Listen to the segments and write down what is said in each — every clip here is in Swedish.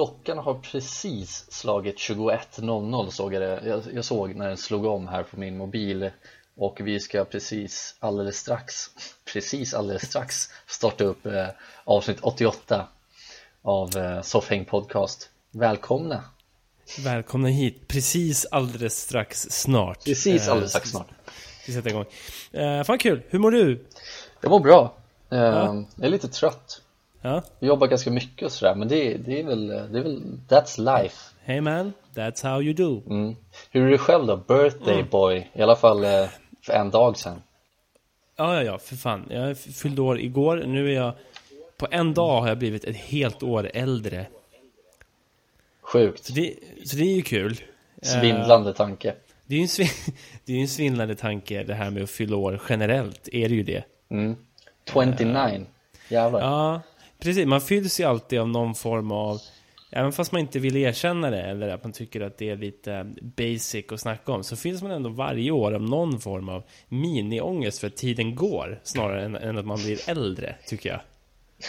klockan har precis slagit 21.00 såg jag det. Jag, jag såg när den slog om här på min mobil. Och vi ska precis alldeles strax precis alldeles strax starta upp eh, avsnitt 88 av eh, Soffhäng Podcast. Välkomna! Välkomna hit, precis alldeles strax snart. Precis alldeles strax snart. Vi sätter igång. Eh, Fan kul, hur mår du? Jag mår bra. Eh, ja. Jag är lite trött Ja. Vi jobbar ganska mycket och sådär men det, det, är väl, det är väl, that's life. Hey man, that's how you do. Mm. Hur är det själv då? Birthday mm. boy, i alla fall eh, för en dag sedan. Ja, ja, ja, för fan. Jag fyllde år igår, nu är jag På en dag har jag blivit ett helt år äldre. Sjukt. Så det, så det är ju kul. Svindlande tanke. Det är ju en, svin, det är en svindlande tanke det här med att fylla år generellt, är det ju det. Mm. 29 Jävlar. Ja, Precis, man fylls ju alltid av någon form av Även fast man inte vill erkänna det eller att man tycker att det är lite basic att snacka om så fylls man ändå varje år av någon form av mini-ångest för att tiden går snarare än, än att man blir äldre, tycker jag.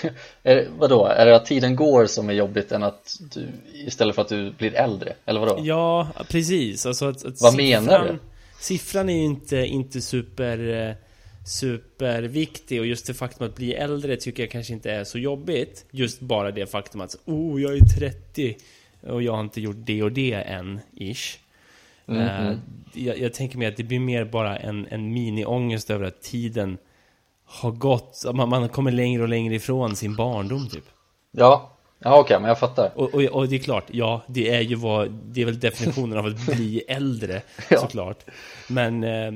är det, vadå, är det att tiden går som är jobbigt än att du, istället för att du blir äldre, eller vadå? Ja, precis. Alltså att, att Vad siffran, menar du? Siffran är ju inte, inte super eh, superviktig och just det faktum att bli äldre tycker jag kanske inte är så jobbigt. Just bara det faktum att oh, jag är 30 och jag har inte gjort det och det än, ish. Mm -hmm. uh, jag, jag, tänker mig att det blir mer bara en, en mini-ångest över att tiden har gått, man, man kommer längre och längre ifrån sin barndom typ. Ja, Ja okej, okay, men jag fattar. Och, och, och, det är klart, ja det är ju vad Det är väl definitionen av att bli äldre ja. Såklart. Men, eh,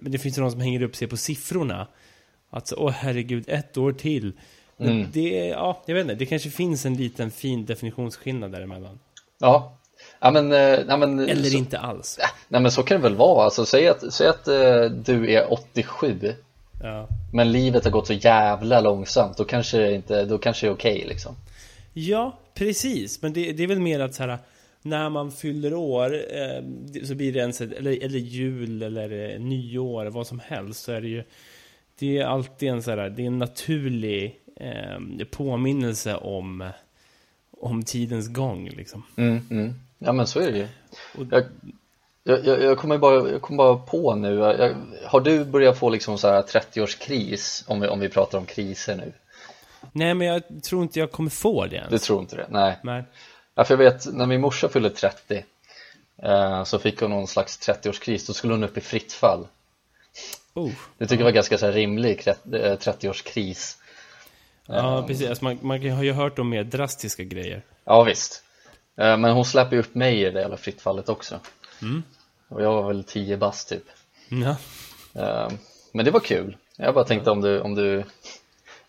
men det finns ju någon som hänger upp sig på siffrorna. Alltså, åh herregud, ett år till. Mm. Det, ja, jag vet inte Det kanske finns en liten fin definitionsskillnad däremellan. Ja. Ja men, eh, ja, men Eller så, inte alls. Nej men så kan det väl vara, alltså säg att, säg att uh, du är 87 ja. Men livet har gått så jävla långsamt, då kanske det inte, då kanske det är okej okay, liksom Ja, precis. Men det, det, är väl mer att så här, när man fyller år eh, så blir det ens, eller, eller jul eller eh, nyår, vad som helst, så är det ju det är alltid en så här, det är en naturlig eh, påminnelse om om tidens gång liksom. Mm, mm. Ja men så är det ju. Jag, jag, jag, kommer bara, jag kommer bara på nu, jag, har du börjat få liksom så här 30-årskris om vi, om vi pratar om kriser nu? Nej, men jag tror inte jag kommer få det ens. Du tror inte det? Nej. Nej. Ja, för jag vet, när min morsa fyllde 30 eh, så fick hon någon slags 30-årskris, då skulle hon upp i fritt fall. Oh. Det tycker jag var ganska så här, rimlig 30-årskris. Eh, ja, um, precis. Alltså, man, man har ju hört om mer drastiska grejer. Ja, visst. Uh, men hon släpper ju upp mig i det jävla fritt fallet också. Mm. Och jag var väl 10 bast typ. Ja. Uh, men det var kul. Jag bara tänkte om du, om du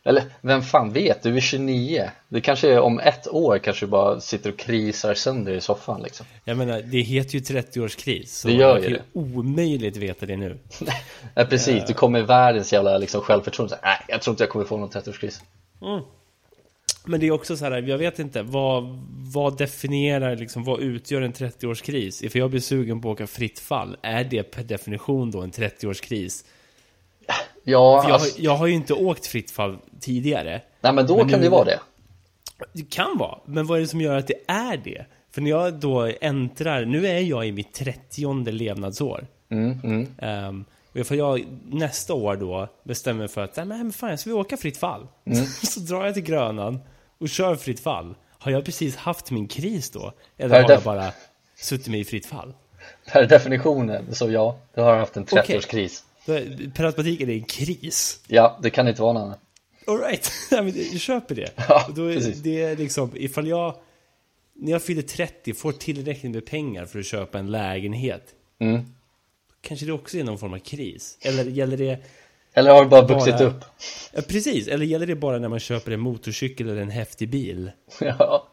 eller vem fan vet, du är 29 Det kanske är om ett år kanske du bara sitter och krisar sönder i soffan liksom. Jag menar, det heter ju 30-årskris Så det gör ju det. omöjligt veta det nu. Nej precis, du kommer i världens jävla liksom, självförtroende. Nej, jag tror inte jag kommer få någon 30-årskris mm. Men det är också så här, jag vet inte Vad, vad definierar, liksom, vad utgör en 30-årskris? För jag blir sugen på att åka fritt fall. Är det per definition då en 30-årskris? Ja, jag, alltså... jag har ju inte åkt fritt fall tidigare. Nej, men då men kan nu... det vara det. Det kan vara, men vad är det som gör att det är det? För när jag då äntrar, nu är jag i mitt trettionde levnadsår. Mm, mm. Um, och för jag nästa år då bestämmer för att, nej men fan jag ska vi åka fritt fall. Mm. så drar jag till Grönan och kör fritt fall. Har jag precis haft min kris då? Eller har jag bara suttit mig i fritt fall? Per definitionen, så ja, du har haft en 30-årskris. Okay. Per automatik är det en kris. Ja, det kan inte vara något annat. Alright, jag köper det. Ja, då är det är liksom, ifall jag, när jag fyller 30, får tillräckligt med pengar för att köpa en lägenhet. Mm. Kanske det också är någon form av kris. Eller gäller det... Eller har du bara vuxit upp? Ja, precis. Eller gäller det bara när man köper en motorcykel eller en häftig bil? Ja.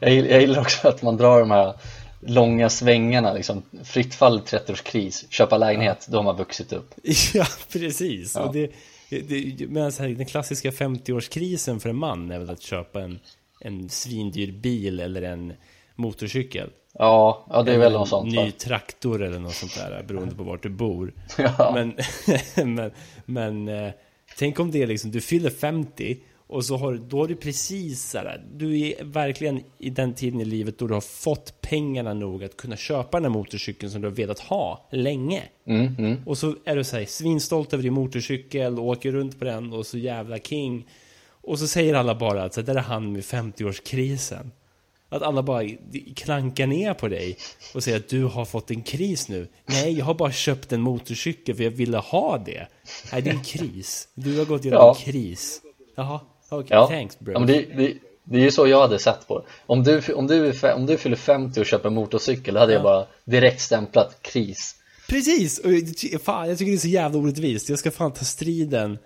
Jag gillar också att man drar de här långa svängarna liksom. Fritt fall 30-årskris, köpa lägenhet, ja. då har man vuxit upp. Ja, precis. Ja. Och det, det, men så här, den klassiska 50-årskrisen för en man är väl att köpa en, en svindyr bil eller en motorcykel. Ja, ja det är väl något sånt. En ny traktor eller något sånt där, beroende på vart du bor. Ja. Men, men, men eh, tänk om det är liksom, du fyller 50 Och så har, då har du precis så här, du är verkligen i den tiden i livet då du har fått pengarna nog att kunna köpa den här motorcykeln som du har velat ha länge. Mm, mm. Och så är du så här, svinstolt över din motorcykel och åker runt på den och så jävla king. Och så säger alla bara att så här, där är han med 50-årskrisen. Att alla bara klankar ner på dig och säger att du har fått en kris nu. Nej, jag har bara köpt en motorcykel för jag ville ha det. Nej, det är en kris. Du har gått igenom Ja. en kris. Jaha, okej, Ja. thanks bro. Ja, men det, det, det är ju så jag hade sett på det. Om du, om du, om du fyller 50 och köper en motorcykel, då hade jag bara direkt stämplat kris. Precis! Och, jag- fan, jag tycker det är så jävla orättvist. Jag ska fan ta striden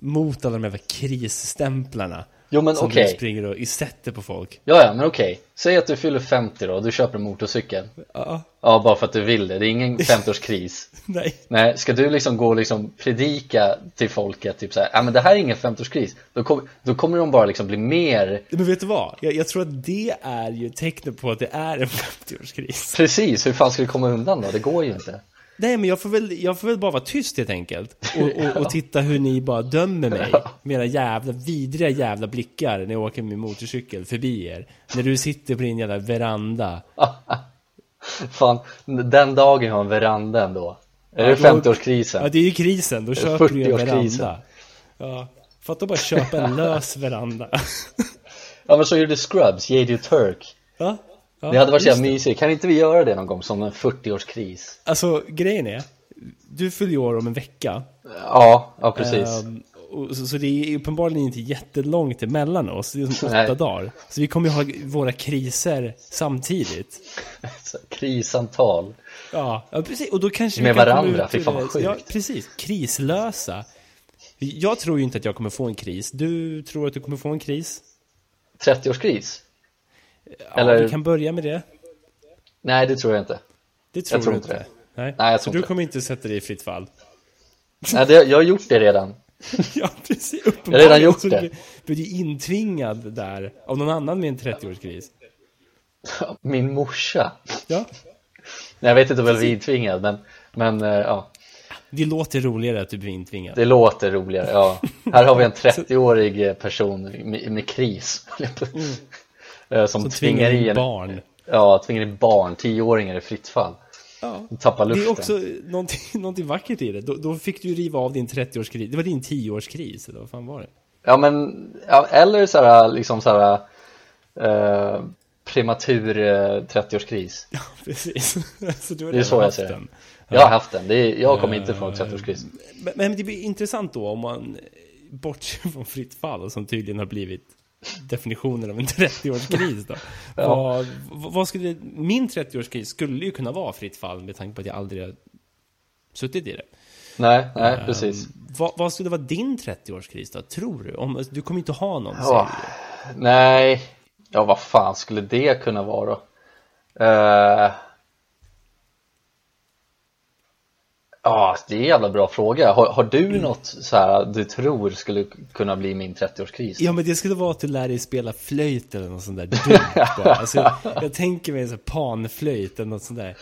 mot alla de här krisstämplarna. Jo men som okej, du springer och sätter på folk. ja ja men okej. Säg att du fyller 50 då och du köper en motorcykel. Ja, Ja, bara för att du vill det. Det är ingen 50-årskris. nej. Nej, ska du liksom gå och liksom predika till folket typ såhär, ja men det här är ingen 50-årskris. Då, kom, då kommer de bara liksom bli mer, Men vet du vad? Jag, jag tror att det är ju tecknet på att det är en 50-årskris. precis, hur fan ska du komma undan då? Det går ju inte. Nej, men jag får, väl, jag får väl bara vara tyst helt enkelt. Och, och, och titta hur ni bara dömer mig. Med era jävla vidriga jävla blickar när jag åker med motorcykel förbi er. När du sitter på din jävla veranda. Fan, den dagen har en veranda ändå. Är det Ja, då- 50-årskrisen? Ja, det är ju krisen. Då köper du en 40-årskrisen. veranda. Ja. Fatta bara köpa en lös veranda. Ja men så gjorde Scrubs, J.D. Turk. Ja. Ja Det hade varit så mysigt. Kan inte vi göra det någon gång som en 40-årskris? Alltså, grejen är. Du fyller år om en vecka. Ja, ja precis. Och så, så det är uppenbarligen inte jättelångt emellan oss. Det är som åtta dagar. Så vi kommer ju ha våra kriser samtidigt. Så, Krissamtal. Ja, ja precis. Och då kanske Med vi kan varandra, fy fan vad sjukt. Ja, precis. Krislösa. Jag tror ju inte att jag kommer få en kris. Du tror att du kommer få en kris? 30-årskris? Ja, Eller- vi kan börja med det. Nej, det tror jag inte. Det tror, tror du inte det. Nej, Nej, jag så tror du inte det. kommer inte sätta dig i fritt fall. Nej, det, jag har gjort det redan. ja, precis. Jag har redan gjort så det. du blir du intvingad där av någon annan med en 30-årskris. Min morsa. Ja, Nej, jag vet inte om jag blir intvingad, men, men eh, ja, det låter roligare att du blir intvingad. det låter roligare. Ja. Här har vi en 30-årig person med, med kris. Eh, Som, Som tvingar tvingar in barn. ja, tvingar in barn, 10-åringar i fritt fall. Ja. De tappar Det luften. är också någonting, någonting vackert i det. Då, då fick du riva av din 30-årskris. Det var din 10-årskris, eller vad fan var det? Ja men, ja, eller så här, liksom så här eh, prematur eh, 30-årskris Ja, precis. så du har Det är så jag ser den. Jag har haft den, är, jag kommer inte från 30-årskris Men, men det blir intressant då om man bortser från fritt fall som tydligen har blivit definitionen av en 30-årskris då. vad, vad skulle, min 30-årskris skulle ju kunna vara fritt fall med tanke på att jag aldrig har suttit i det. Nej, nej precis Um, vad, vad skulle vara din 30-årskris då, tror du? Om, du kommer inte ha någon, Ja. säger du. Nej, ja vad fan skulle det kunna vara då? Eh, Ja, det är en jävla bra fråga. Har, har du något så här du tror skulle kunna bli min 30-årskris? Ja men det skulle vara att du lär dig spela flöjt eller något sånt där dumt bara. Alltså, jag, jag tänker mig en sån panflöjt eller något sånt där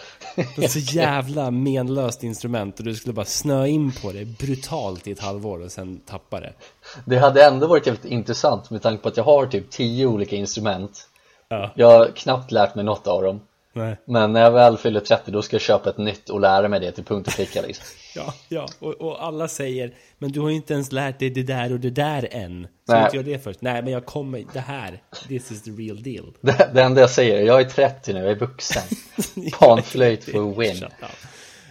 Något så jävla menlöst instrument och du skulle bara snöa in på det brutalt i ett halvår och sen tappa det Det hade ändå varit jävligt intressant med tanke på att jag har typ 10 olika instrument Ja, Jag har knappt lärt mig något av dem nej, Men när jag väl fyller 30 då ska jag köpa ett nytt och lära mig det till punkt och pricka liksom. ja, ja. Och, och alla säger Men du har ju inte ens lärt dig det där och det där än Så Nej. inte gör det först Nej men jag kommer, det här This is the real deal Det, det enda jag säger jag är 30 nu, jag är vuxen Panflöjt for win.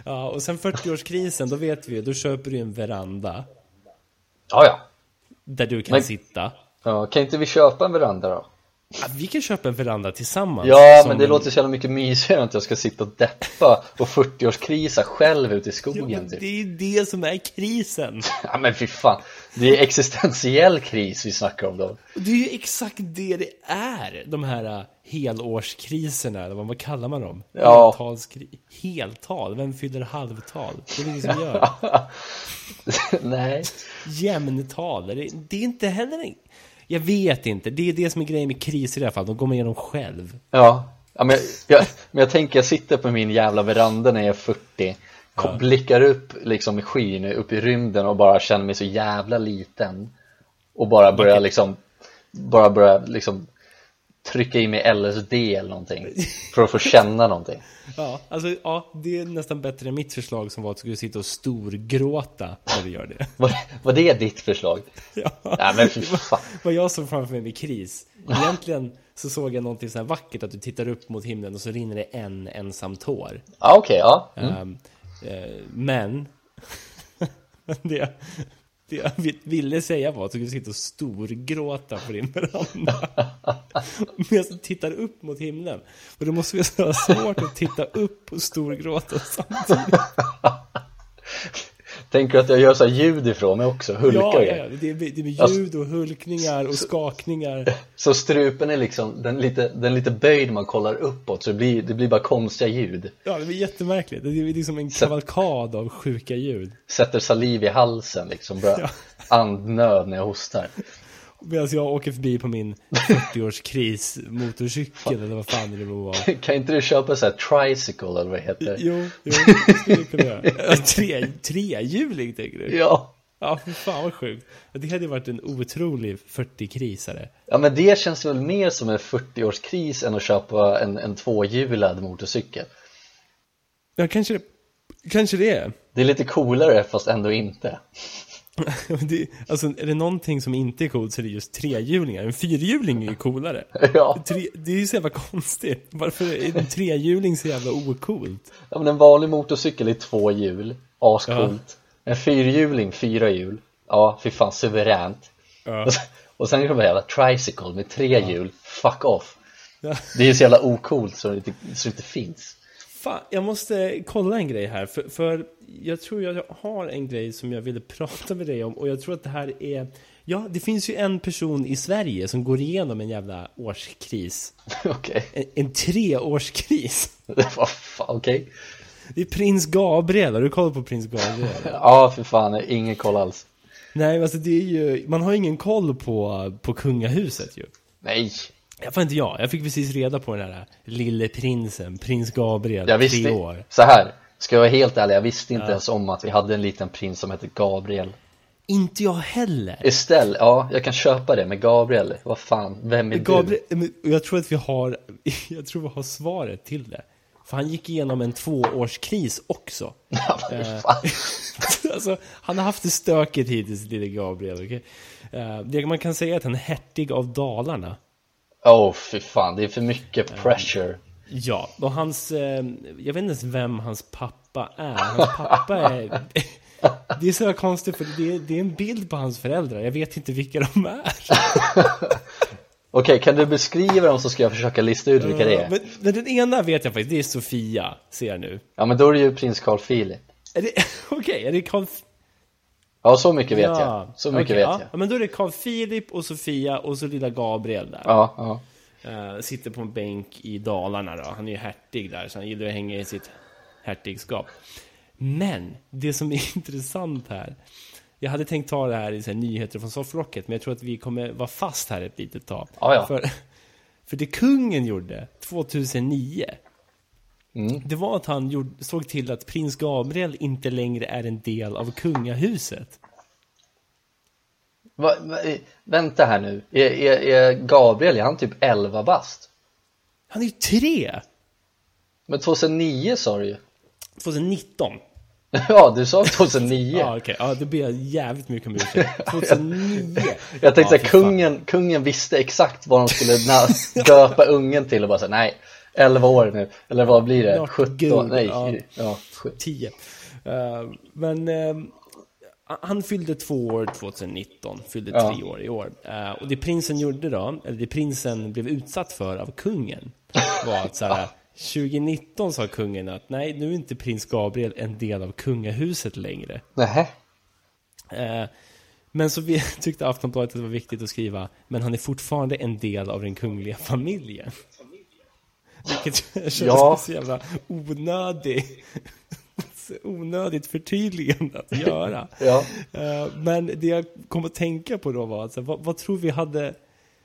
Ja, och sen 40-årskrisen, då vet vi ju, då köper du en veranda Ja, ja. Där du kan Men- sitta ja Kan inte vi köpa en veranda då? Ja, vi kan köpa en veranda tillsammans. Ja, men det en- låter så jävla mycket mysigare att jag ska sitta och deppa och 40-årskrisa själv ute i skogen men typ. det är ju det som är krisen. Ja men fy fan, det är existentiell kris vi snackar om då Det är ju exakt det det är. De här uh, helårskriserna, eller vad kallar man dem? Ja. Heltalskri... Heltal? Vem fyller halvtal? Det är det ingen som gör. Nej Jämntal? Det, det är inte heller en... Jag vet inte. Det är det som är grejen med kriser i alla fall. De går man igenom själv. Ja, ja men, jag, men jag tänker jag sitter på min jävla veranda när jag är 40 kom, Blickar upp liksom i skyn, upp i rymden och bara känner mig så jävla liten och bara börja liksom bara börja liksom trycka i mig LSD eller någonting för att få känna någonting. Ja, alltså ja, det är nästan bättre än mitt förslag som var att du skulle sitta och storgråta när du gör det. Var, var det ditt förslag? Ja. Nej men fy fan. Vad jag såg framför mig med kris. Egentligen så såg jag någonting så här vackert att du tittar upp mot himlen och så rinner det en ensam tår. Ja okej, ja. Mm. Um, eh, men det, det jag ville säga var att du skulle sitta och storgråta på din veranda. Medan du tittar upp mot himlen. Och det måste vara svårt att titta upp och storgråta samtidigt. Tänker du att jag gör så ljud ifrån mig också? Hulkar ja, ja, ja. Det, är, det är Alltså- ljud och hulkningar och skakningar. Så strupen är liksom, den lite, den lite böjd man kollar uppåt så det blir, det blir bara konstiga ljud. Ja, det är jättemärkligt. Det är liksom en kavalkad av sjuka ljud. Sätter saliv i halsen liksom, börjar Ja. andnöd när jag hostar. Medan jag åker förbi på min 40-årskris motorcykel eller vad fan det var. Kan inte du köpa så här tricycle eller vad heter? Jo, jo, det skulle jag kunna göra. Tre, trehjuling tänker du? Ja. Ja, för fan vad sjukt. Det hade ju varit en otrolig 40-krisare. Ja men det känns väl mer som en 40-årskris än att köpa en, en tvåhjulad motorcykel. Ja, kanske det, kanske det är. Det är lite coolare fast ändå inte. Det, alltså, är det någonting som inte är coolt så är det just trehjulingar. En fyrhjuling är ju coolare. Ja, Tre, det är ju så jävla konstigt. Varför är en trehjuling så jävla ocoolt? ja men en vanlig motorcykel är två hjul, ascoolt. En fyrhjuling, fyra hjul. Ja, fy fan suveränt. Ja. Och sen, och sen kommer jävla tricycle med tre hjul, fuck off. Ja. Det är ju så jävla ocoolt så det inte, så det inte finns. Fan, jag måste kolla en grej här. För, för jag tror jag har en grej som jag ville prata med dig om. Och jag tror att det här är... Ja, det finns ju en person i Sverige som går igenom en jävla årskris. Okej, En, en treårskris. okej. Det är prins Gabriel. Har du koll på prins Gabriel? Ja, för fan, ingen koll alls. Nej, alltså det är ju... Man har ingen koll på, på kungahuset ju. Nej, Jag får inte jag. Jag fick precis reda på den här lille prinsen, prins Gabriel, jag tre visste, år. så här. Ska jag vara helt ärlig, jag visste inte ens om att vi hade en liten prins som hette Gabriel. Inte jag heller. Estelle, ja, jag kan köpa det, men Gabriel, vad fan, vem är Gabriel, men jag tror att vi har, jag tror vi har svaret till det. För han gick igenom en tvåårskris också. du? Ja, fan. alltså, han har haft det stökigt hittills, lille Gabriel. Okay? Eh, det man kan säga är att han är hertig av Dalarna. Åh, oh, fy fan, det är för mycket pressure. Ja, och hans, eh, jag vet inte ens vem hans pappa är. Hans pappa är, det är så konstigt för det är, det är en bild på hans föräldrar. Jag vet inte vilka de är. Okej, kan du beskriva dem så ska jag försöka lista ut vilka det är? Men, men den ena vet jag faktiskt, det är Sofia, ser jag nu. Ja, men då är det ju prins Carl Philip. Okej, är det Carl... Ja, så mycket vet jag. Så mycket okej, vet ja. jag. Ja, men då är det Carl Philip och Sofia och så lilla Gabriel där. Ja, ja. Eh, sitter på en bänk i Dalarna då. Han är ju hertig där, så han gillar att hänga i sitt hertigskap. Men, det som är intressant här. Jag hade tänkt ta det här i så här, nyheter från sofflocket, men jag tror att vi kommer vara fast här ett litet tag. Ja, ja. För, för det kungen gjorde 2009, Mm. det var att han gjorde, såg till att prins Gabriel inte längre är en del av kungahuset. Va, va, eh, vänta här nu, är, är, är Gabriel, är han typ 11 bast? Han är ju tre! Men 2009 sa du ju. 2019. Ja, du sa 2009. Ja, okej. Ja, det ber jag jävligt mycket om ursäkt. 2009. Jag tänkte ja, att kungen, kungen visste exakt vad de skulle döpa ungen till och bara säga nej, 11 år nu, eller vad blir det? Snart 17? gud, nej, ja. ja, sju- 10. Eh, men eh, han fyllde två år 2019, fyllde Ja. tre år i år. Eh, och det prinsen gjorde då, eller det prinsen blev utsatt för av kungen, var att så här, 2019 sa kungen att nej, nu är inte prins Gabriel en del av kungahuset längre. Nähä? Men så vi, tyckte Aftonbladet att det var viktigt att skriva Men han är fortfarande en del av den kungliga familjen Vilket känns Ja. så jävla onödig Onödigt förtydligande att göra Ja. Eh, Men det jag kom att tänka på då var alltså, vad, vad tror vi hade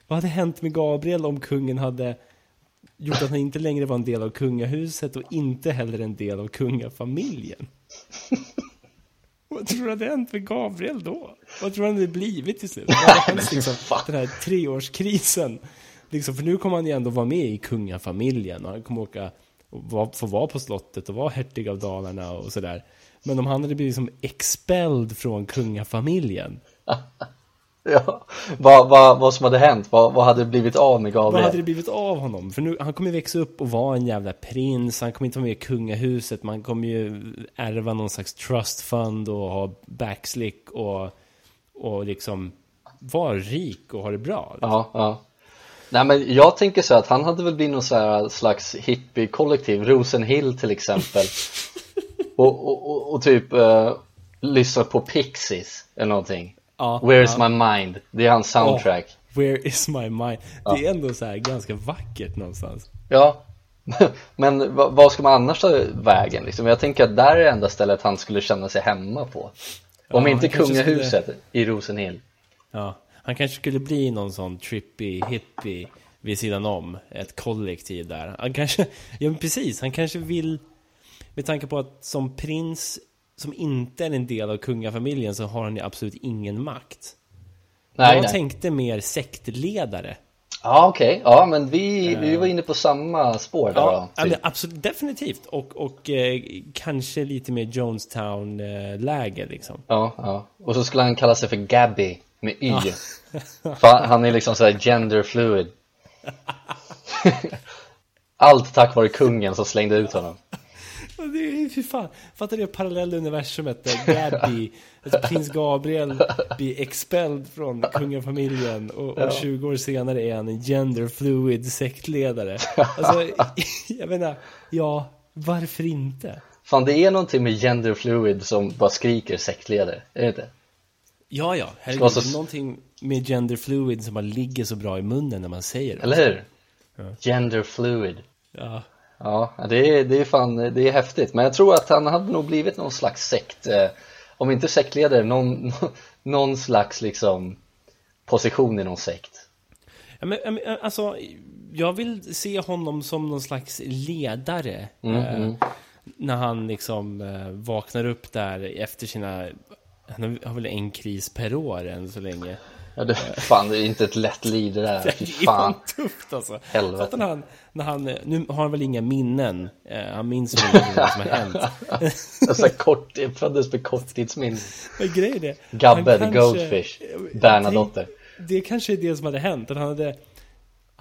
Vad hade hänt med Gabriel om kungen hade Gjort att han inte längre var en del av kungahuset och inte heller en del av kungafamiljen Vad tror du hade hänt med Gabriel då? Vad tror du han hade blivit till slut? Vad hade hänt, liksom, den här treårskrisen? Liksom, för nu kommer han ju ändå vara med i kungafamiljen och han kommer åka och få vara på slottet och vara hertig av Dalarna och sådär. Men om han hade blivit som expelled från kungafamiljen, Ja, vad, vad, vad som hade hänt, vad, vad hade blivit av med vad Gabriel? hade det blivit av honom? För nu, han kommer ju växa upp och vara en jävla prins, han kommer inte vara med i kungahuset, man kommer ju ärva någon slags trust fund och ha backslick och, och liksom vara rik och ha det bra. Ja, ja. Nej men jag tänker så att han hade väl blivit någon så här slags hippie-kollektiv, Rosenhill till exempel och, och, och, och typ uh, lyssna på Pixies eller någonting Ja, Where's ja. my mind? Det är hans soundtrack Where is my mind? Det är ändå så här ganska vackert någonstans. Ja Men vad, ska man annars ta vägen liksom? Jag tänker att där är det enda stället han skulle känna sig hemma på Om Ja, inte kungahuset i Rosenhill Ja, han kanske skulle bli någon sån trippy hippie vid sidan om ett kollektiv där. Han kanske, ja men precis, han kanske vill med tanke på att som prins som inte är en del av kungafamiljen så har han ju absolut ingen makt. Nej, jag nej. tänkte mer sektledare. Ja okej, ja men vi, vi var inne på samma spår där Ja, då, typ. absolut, definitivt. Och, och eh, kanske lite mer Jonestown-läge liksom. Ja, ja. Och så skulle han kalla sig för Gabby med Y. För han- är liksom såhär gender fluid. Allt tack vare kungen som slängde ut honom. Ja, Det är fy fan. Fattar det parallella universumet där Gabby, alltså prins Gabriel blir expelled från kungafamiljen och, och 20 år senare är han en gender fluid sektledare. Alltså, jag menar, ja, varför inte? Fan det är någonting med gender fluid som bara skriker sektledare, är det inte? Ja, ja, herregud, så- någonting med gender fluid som bara ligger så bra i munnen när man säger det. Eller hur? Gender fluid. Ja, Ja, det är, det är fan, det är häftigt. Men jag tror att han hade nog blivit någon slags sekt, eh, om inte sektledare, någon, någon slags liksom position i någon sekt. Ja, men, men, alltså, jag vill se honom som någon slags ledare. eh, När han liksom eh, vaknar upp där efter sina... Han har väl en kris per år än så länge. Ja, det, fan det är inte ett lätt liv det där, Det är fan. tufft alltså. Helvete. När han, när han... Nu har han väl inga minnen. Eh, han minns väl inte vad som har hänt. Alltså kort, jag föddes med korttidsminne. Men grejen är... Gabbe, han the kanske- goldfish, Bernadotte. Det, det kanske är det som hade hänt. Han hade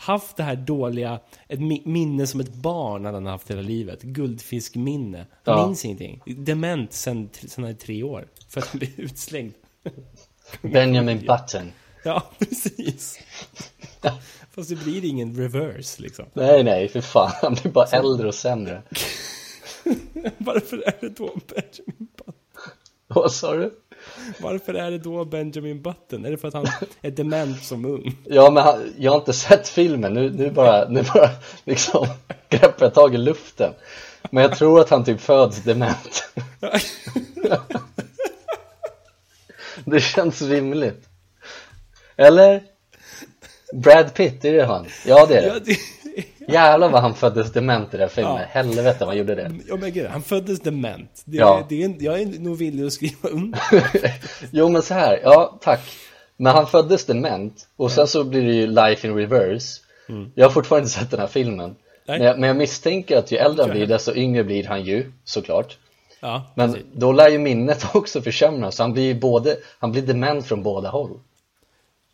haft det här dåliga, ett mi- minne som ett barn hade han haft hela livet. Guldfiskminne. Han Ja. minns ingenting. Dement sen, sen han är tre år. För att han blev utslängd. Benjamin Button. Ja, precis. Fast det blir ingen reverse liksom. Nej, nej, för fan. Han blir bara äldre och sämre. Varför är det då Benjamin Button? Vad sa du? Varför är det då Benjamin Button? Är det för att han är dement som ung? Ja, men han, jag har inte sett filmen. Nu, nu bara, nu bara liksom greppar jag tag i luften. Men jag tror att han typ föds dement. Det känns rimligt. Eller? Brad Pitt, är det han? Ja, det är Ja, det. Det, Jävlar vad han föddes dement i den filmen. Ja. Helvete vad han gjorde det. ja men gud, han föddes dement. Det, Ja. det en- jag är nog villig att skriva under. jo men så här, ja tack Men han föddes dement och sen så blir det ju life in reverse Jag har fortfarande inte sett den här filmen Mm. Men jag, men jag misstänker att ju äldre han blir desto yngre blir han ju såklart Ja, Men precis. då lär ju minnet också försämras så han blir både, han blir dement från båda håll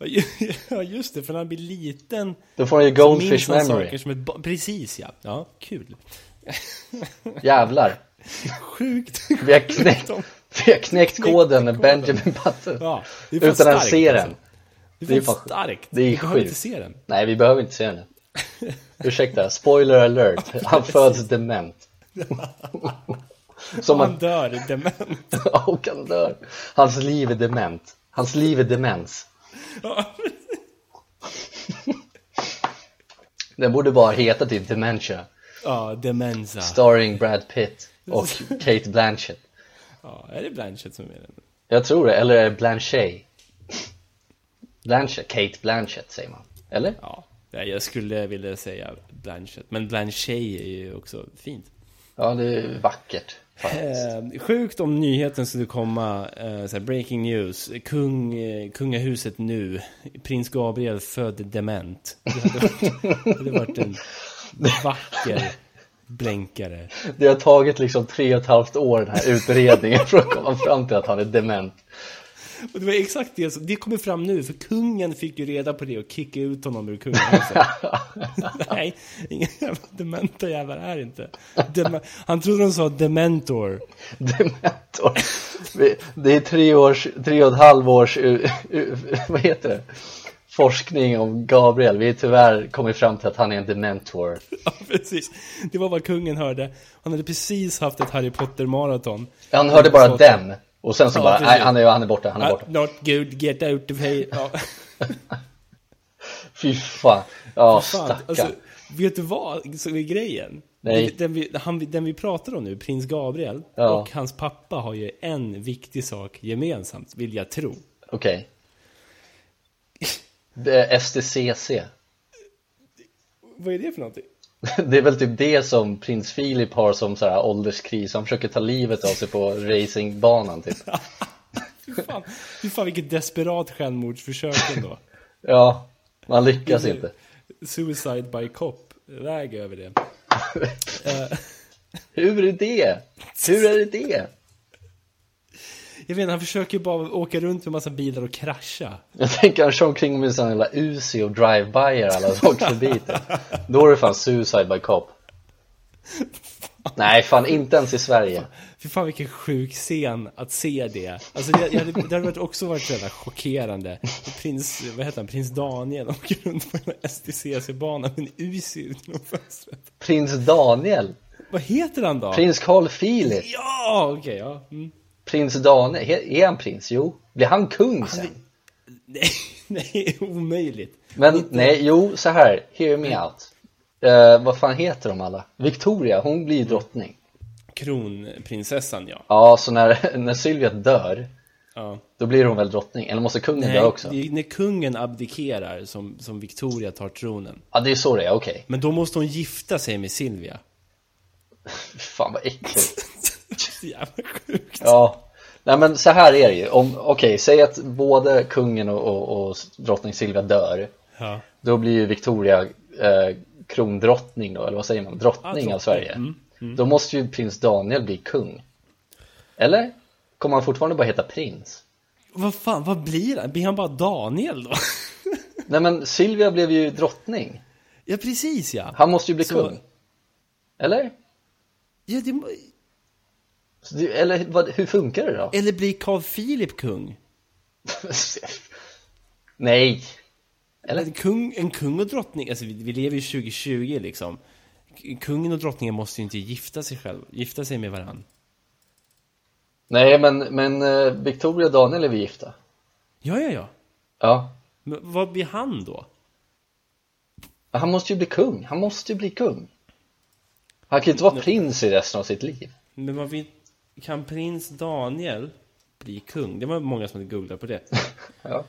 Ja, just det, för när han blir liten Då får han ju goldfish memory som ett Precis ja, ja, kul. Jävlar Sjukt. Vi har knäckt, vi har knäckt koden med koden. Benjamin Button Ja, Utan att se den alltså. Det är, fan starkt. det är Vi behöver sjukt. inte se den. Nej vi behöver inte se den Ursäkta, spoiler alert Han föds dement Som han dör dement. och han dör Hans liv är dement Hans liv är demens Ja. Den borde bara heta typ Dementia Ja, demensa. Starring Brad Pitt och Kate Blanchett Ja, är det Blanchett som är den? Jag tror det, eller är det Blanchet? Blanchett, Kate Blanchett säger man Eller? Ja, jag skulle vilja säga Blanchett. Men Blanchet är ju också fint. Ja, det är vackert. Eh, sjukt om nyheten skulle komma, eh, såhär, breaking news, kung, eh, kungahuset nu, prins Gabriel född dement. Det hade varit, det hade varit en vacker blänkare. Det har tagit liksom tre och ett halvt år den här utredningen för att komma fram till att han är dement. Och det var exakt det som, det kommer fram nu, för kungen fick ju reda på det och kickade ut honom ur kungahuset. Nej, ingen jävla dementa jävlar är inte. Dem han trodde de sa dementor. Dementor. Det är tre års, tre och ett halvt års, uh, uh, vad heter det? Forskning om Gabriel. Vi har tyvärr kommit fram till att han är en dementor. Ja, precis. Det var vad kungen hörde. Han hade precis haft ett Harry Potter-maraton. Han hörde bara dem och sen så Ja, bara, precis. nej han är, han är borta, han är Ah, borta. not good, get out of here. Ja, Fy fan. Ja, stackarn. Alltså, vet du vad som är grejen? Nej. Den vi, han, den vi pratar om nu, prins Gabriel, Ja. och hans pappa har ju en viktig sak gemensamt, vill jag tro. Okej. Är STCC. Vad är det för någonting? Det är väl typ det som prins Philip har som så här ålderskris. Han försöker ta livet av sig på racingbanan typ. Fy fan, fy fan vilket desperat självmordsförsök ändå. Ja, man lyckas inte. Suicide by cop, väg över det. Hur är det? Hur är det? Jag vet inte, han försöker ju bara åka runt med massa bilar och krascha. Jag tänker han kör omkring med sån jävla Uzi och drive-byer alla som åker förbi typ. Då är det fan suicide by cop. Nej, fan inte ens i Sverige. Fy fan vilken sjuk scen att se det. Alltså det, hade, det hade varit också varit så chockerande. Prins, vad heter han, prins Daniel åker runt på en STCC-bana med en Uzi ut genom fönstret. Prins Daniel. Vad heter han då? Prins Carl Philip. Ja, okej, ja. Mm. Prins Daniel. Är han prins? Jo. Blir han kung sen? Nej, nej, omöjligt. Men nej, jo, så här. Hear me out. Eh, vad fan heter de alla? Victoria, hon blir drottning. Kronprinsessan, ja. Ja, så när, när Sylvia dör, ja. då blir hon väl drottning? Eller måste kungen Nej, dö också? det är när kungen abdikerar som, som Victoria tar tronen. Ja, det är så det är, okej. Men då måste hon gifta sig med Silvia. Fan vad äckligt. Så jävla sjukt. Ja, nej men så här är det ju. Okej, säg att både kungen och, och, och drottning Silvia dör. Ja. Då blir ju Victoria eh, krondrottning då, eller vad säger man? Drottning drottning. av Sverige. Mm, Då måste ju prins Daniel bli kung. Eller? Kommer han fortfarande bara heta prins? Vad fan, vad blir han? Blir han bara Daniel då? Nej men Silvia blev ju drottning. ja, precis ja. Han måste ju bli Så- kung. Eller? ja det, Det- Eller vad, hur funkar det då? eller blir Carl Philip kung? Nej. Eller? En kung, en kung och drottning, alltså vi, vi lever ju 2020 liksom. Kungen och drottningen måste ju inte gifta sig själv, gifta sig med varann. Nej men, men eh, Victoria och Daniel är vi gifta. Ja, ja, ja. Ja. Men vad blir han då? Han måste ju bli kung, han måste ju bli kung. Han kan ju inte vara prins i resten av sitt liv. Men vad vi, kan prins Daniel bli kung? Det var många som hade googlat på det. Ja.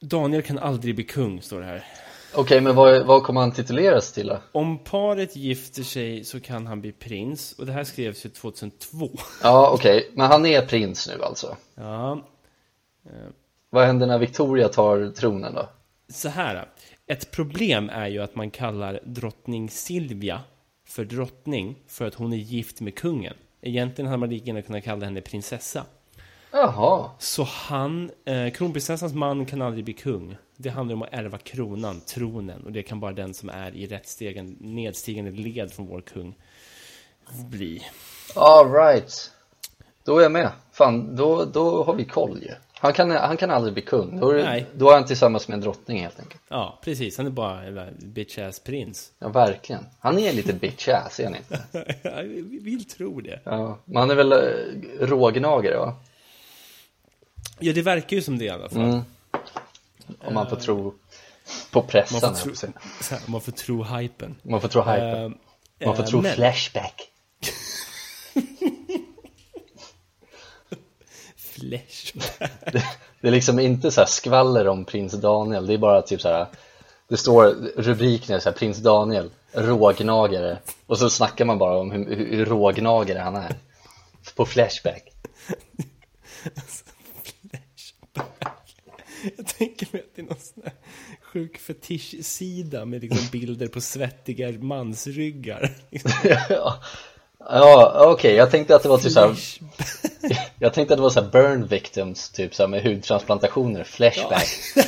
Daniel kan aldrig bli kung, står det här. Okej, men vad, vad kommer han tituleras till då? Om paret gifter sig så kan han bli prins. Och det här skrevs ju 2002. Ja, okej, men han är prins nu alltså. Ja, Vad händer när Victoria tar tronen då? så här. Ett problem är ju att man kallar drottning Silvia för drottning för att hon är gift med kungen. Egentligen hade man lika gärna kunnat kalla henne prinsessa. Jaha, Så han, eh, kronprinsessans man kan aldrig bli kung. Det handlar om att ärva kronan, tronen. Och det kan bara den som är i rätt stegen, nedstigande led från vår kung bli. alright. Då är jag med. Fan, då, då har vi koll ju. Han kan, han kan aldrig bli kung. Då Nej. då är han tillsammans med en drottning helt enkelt. Ja, precis. Han är bara en bitch-ass prins. Ja, verkligen. Han är lite bitch ass, är han inte? Jag vill tro det. Ja, men han är väl eh, rågnagare va? Ja, det verkar ju som det i alla fall. Mm. Om man får tro på pressen. Man får, tro, här, man får tro hypen. man får tro hypen. Eh, man får eh, tro men- flashback. Flash. Det är liksom inte så här skvaller om prins Daniel, det är bara typ så här Det står rubriken är så här, Prins Daniel, rågnagare. Och så snackar man bara om hur, hur, rågnagare han är. På Flashback. Jag tänker mig att det är någon sån här sjuk fetischsida med liksom bilder på svettiga mansryggar. Ja, ja okej, okay. jag tänkte att det var typ såhär Jag tänkte att det var såhär burn victims, typ såhär med hudtransplantationer, flashback. Ja.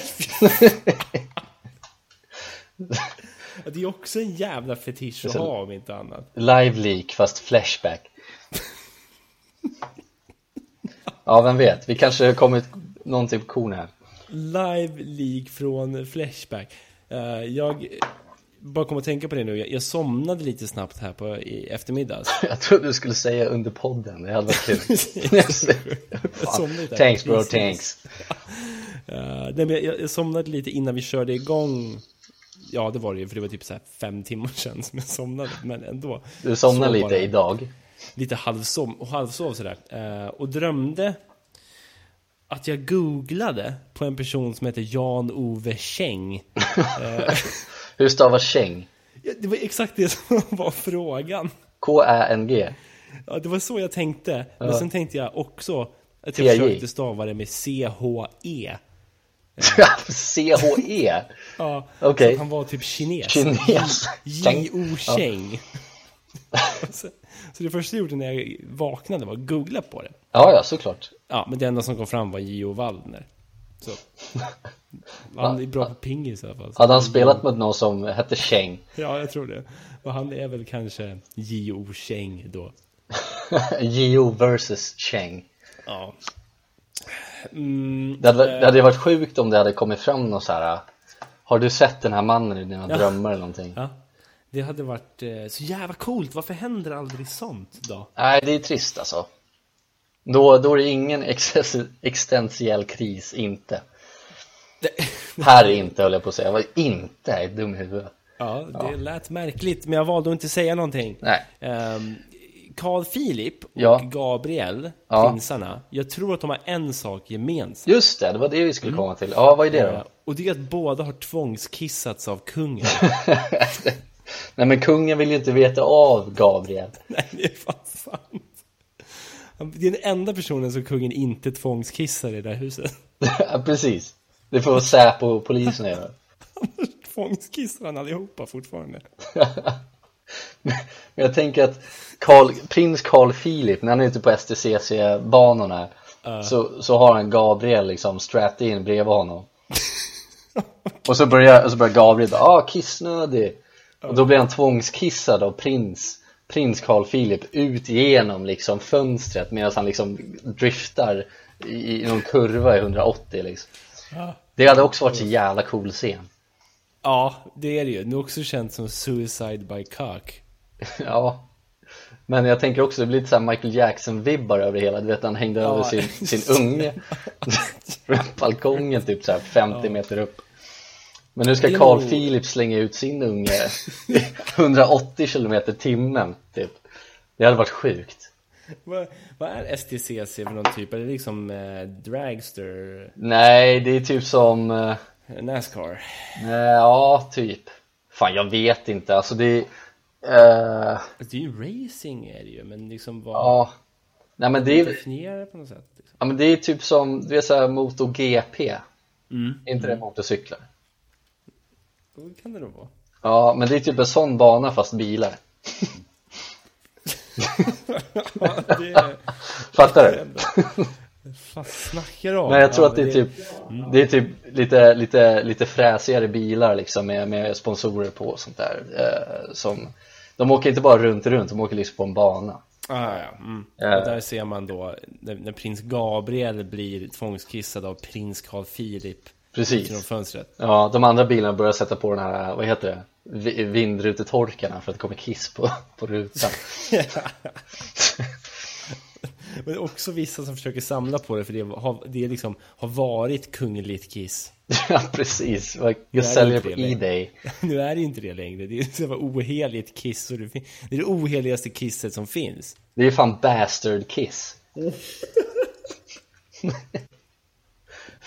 Det är också en jävla fetisch att ha om inte annat. Live leak fast flashback. Ja, vem vet, vi kanske har kommit någon typ korn här. Live leak från Flashback. Uh, Jag bara kom att tänka på det nu, jag, somnade lite snabbt här på i eftermiddags. Jag trodde du skulle säga under podden, det hade varit kul. Thanks bro, thanks. Uh, nej, men jag, jag somnade lite innan vi körde igång. Ja det var det ju, för det var typ så fem timmar sedan som jag somnade, men ändå. Du somnade lite idag? Lite halvsov, halvsov sådär, uh, och drömde att jag googlade på en person som heter Jan-Ove Käng Hur stavas Käng? Ja, det var exakt det som var frågan. K-Ä-N-G Ja, det var så jag tänkte. Men ja. sen tänkte jag också att jag försökte stava det med C-H-E C-H-E? ja, okay. han var typ kines. Kines. J-O ja. så, så det första jag gjorde när jag vaknade var att googla på det. Ja, ja, såklart. Ja, men det enda som kom fram var Gio Waldner så. Han är bra på pingis i alla fall. Hade han spelat mot någon som hette Cheng? Ja, jag tror det. Och han är väl kanske Gio Cheng då. Gio versus Cheng. Ja. Mm, det, hade, det hade varit sjukt om det hade kommit fram något så här. Har du sett den här mannen i dina ja. drömmar eller någonting? Ja. Det hade varit eh, så jävla coolt. Varför händer aldrig sånt då? Nej, det är trist alltså. Då, då är det ingen existentiell kris, inte. Här är inte höll jag på att säga, jag var inte är dum huvudet. Ja, det ja. lät märkligt, men jag valde att inte säga någonting. Nej. Um, Carl Philip och ja. Gabriel, ja. prinsarna, jag tror att de har en sak gemensamt. Just det, det var det vi skulle komma till. Ja, vad är det då? Och det är att båda har tvångskissats av kungen. Nej, men kungen vill ju inte veta av Gabriel. Nej, det är fan sant. Det är den enda personen som kungen inte tvångskissar i det där huset. Ja, precis. Det får Säpo och polisen göra. Tvångskissar han allihopa fortfarande. Men jag tänker att Carl, prins Carl Philip, när han är ute på STCC-banorna uh. så, så har han Gabriel liksom strapped in bredvid honom. och, så börjar, och så börjar Gabriel bara, ah kissnödig. Uh. Och då blir han tvångskissad av prins prins Carl Philip ut genom liksom fönstret medan han liksom driftar i, i någon kurva i 180 liksom. Ja. Det hade också varit så jävla cool scen. Ja, det är det ju. Är också känt som Suicide by Cock. ja. Men jag tänker också, det blir lite såhär Michael Jackson-vibbar över hela, du vet han hängde ja. över sin, sin unge från balkongen typ såhär 50 ja. meter upp. Men nu ska Carl Philip slänga ut sin unge 180 km timmen typ. Det hade varit sjukt. Vad, vad är STCC för någon typ? Är det liksom eh, dragster? Nej, det är typ som eh, Nascar? Eh, ja, typ. Fan, jag vet inte. Alltså det är... Eh, det är ju racing är det ju, men liksom vad... Ja. Nej men det är... Definiera på något sätt. Liksom. Ja men det är typ som, du vet såhär MotoGP. Mm. Inte mm. det motorcyklar? Det kan det nog vara. Ja, men det är typ en sån bana fast bilar. ja, det... Fattar du? Vad snackar du om? Nej, jag tror ja, att det är typ mm. Det är typ lite, lite, lite fräsigare bilar liksom med, med sponsorer på och sånt där eh, som De åker inte bara runt runt, de åker liksom på en bana Ah, ja. Mm. Och där ser man då när, när, prins Gabriel blir tvångskissad av prins Carl Philip Precis. Genom fönstret. Ja, de andra bilarna börjar sätta på den här, vad heter det? Vindrutetorkarna för att det kommer kiss på, på rutan. Men också vissa som försöker samla på det för det har, det liksom, har varit kungligt kiss. Ja precis, jag säljer på Ebay. Nu är det inte det längre, det är så oheligt kiss och det, det är det oheligaste kisset som finns. Det är fan bastard kiss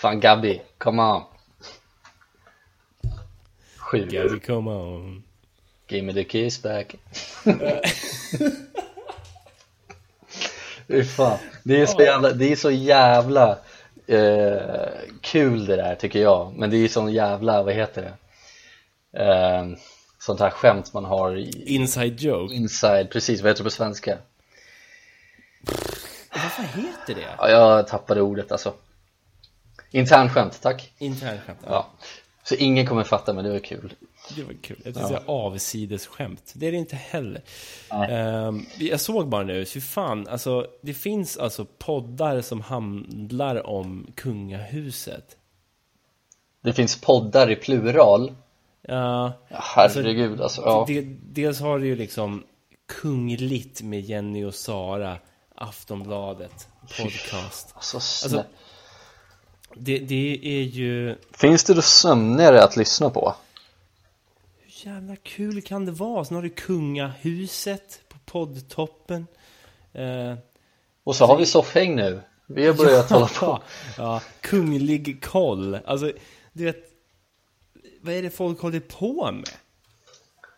Fan Gabby, come on sjukt. Gabby come on. Give me the kiss back. Fan. Det är så jävla, det är så jävla eh, kul det där tycker jag. Men det är sån jävla, vad heter det? Eh, sånt här skämt man har i Inside joke. inside, precis, vad heter det på svenska? Vad fan heter det? Ja, jag tappade ordet alltså. Internskämt, tack. Internskämt. Ja. Ja. Så ingen kommer fatta men det var kul. Det var kul. Jag tänkte säga avsidesskämt. Det är det inte heller. Ehm, jag såg bara nu, fy fan, alltså det finns alltså poddar som handlar om kungahuset. Det finns poddar i plural. Ja, Ja, herregud alltså. Ja. det, dels har du ju liksom Kungligt med Jenny och Sara, Aftonbladet, podcast. Alltså, Alltså, snä- det, det är ju... Finns det då sömnigare att lyssna på? Hur jävla kul kan det vara? Sen har du Kungahuset på poddtoppen. Eh, Och så har vi soffhäng nu. Vi har börjat hålla på. Ja, kunglig koll. Alltså, du vet, vad är det folk håller på med?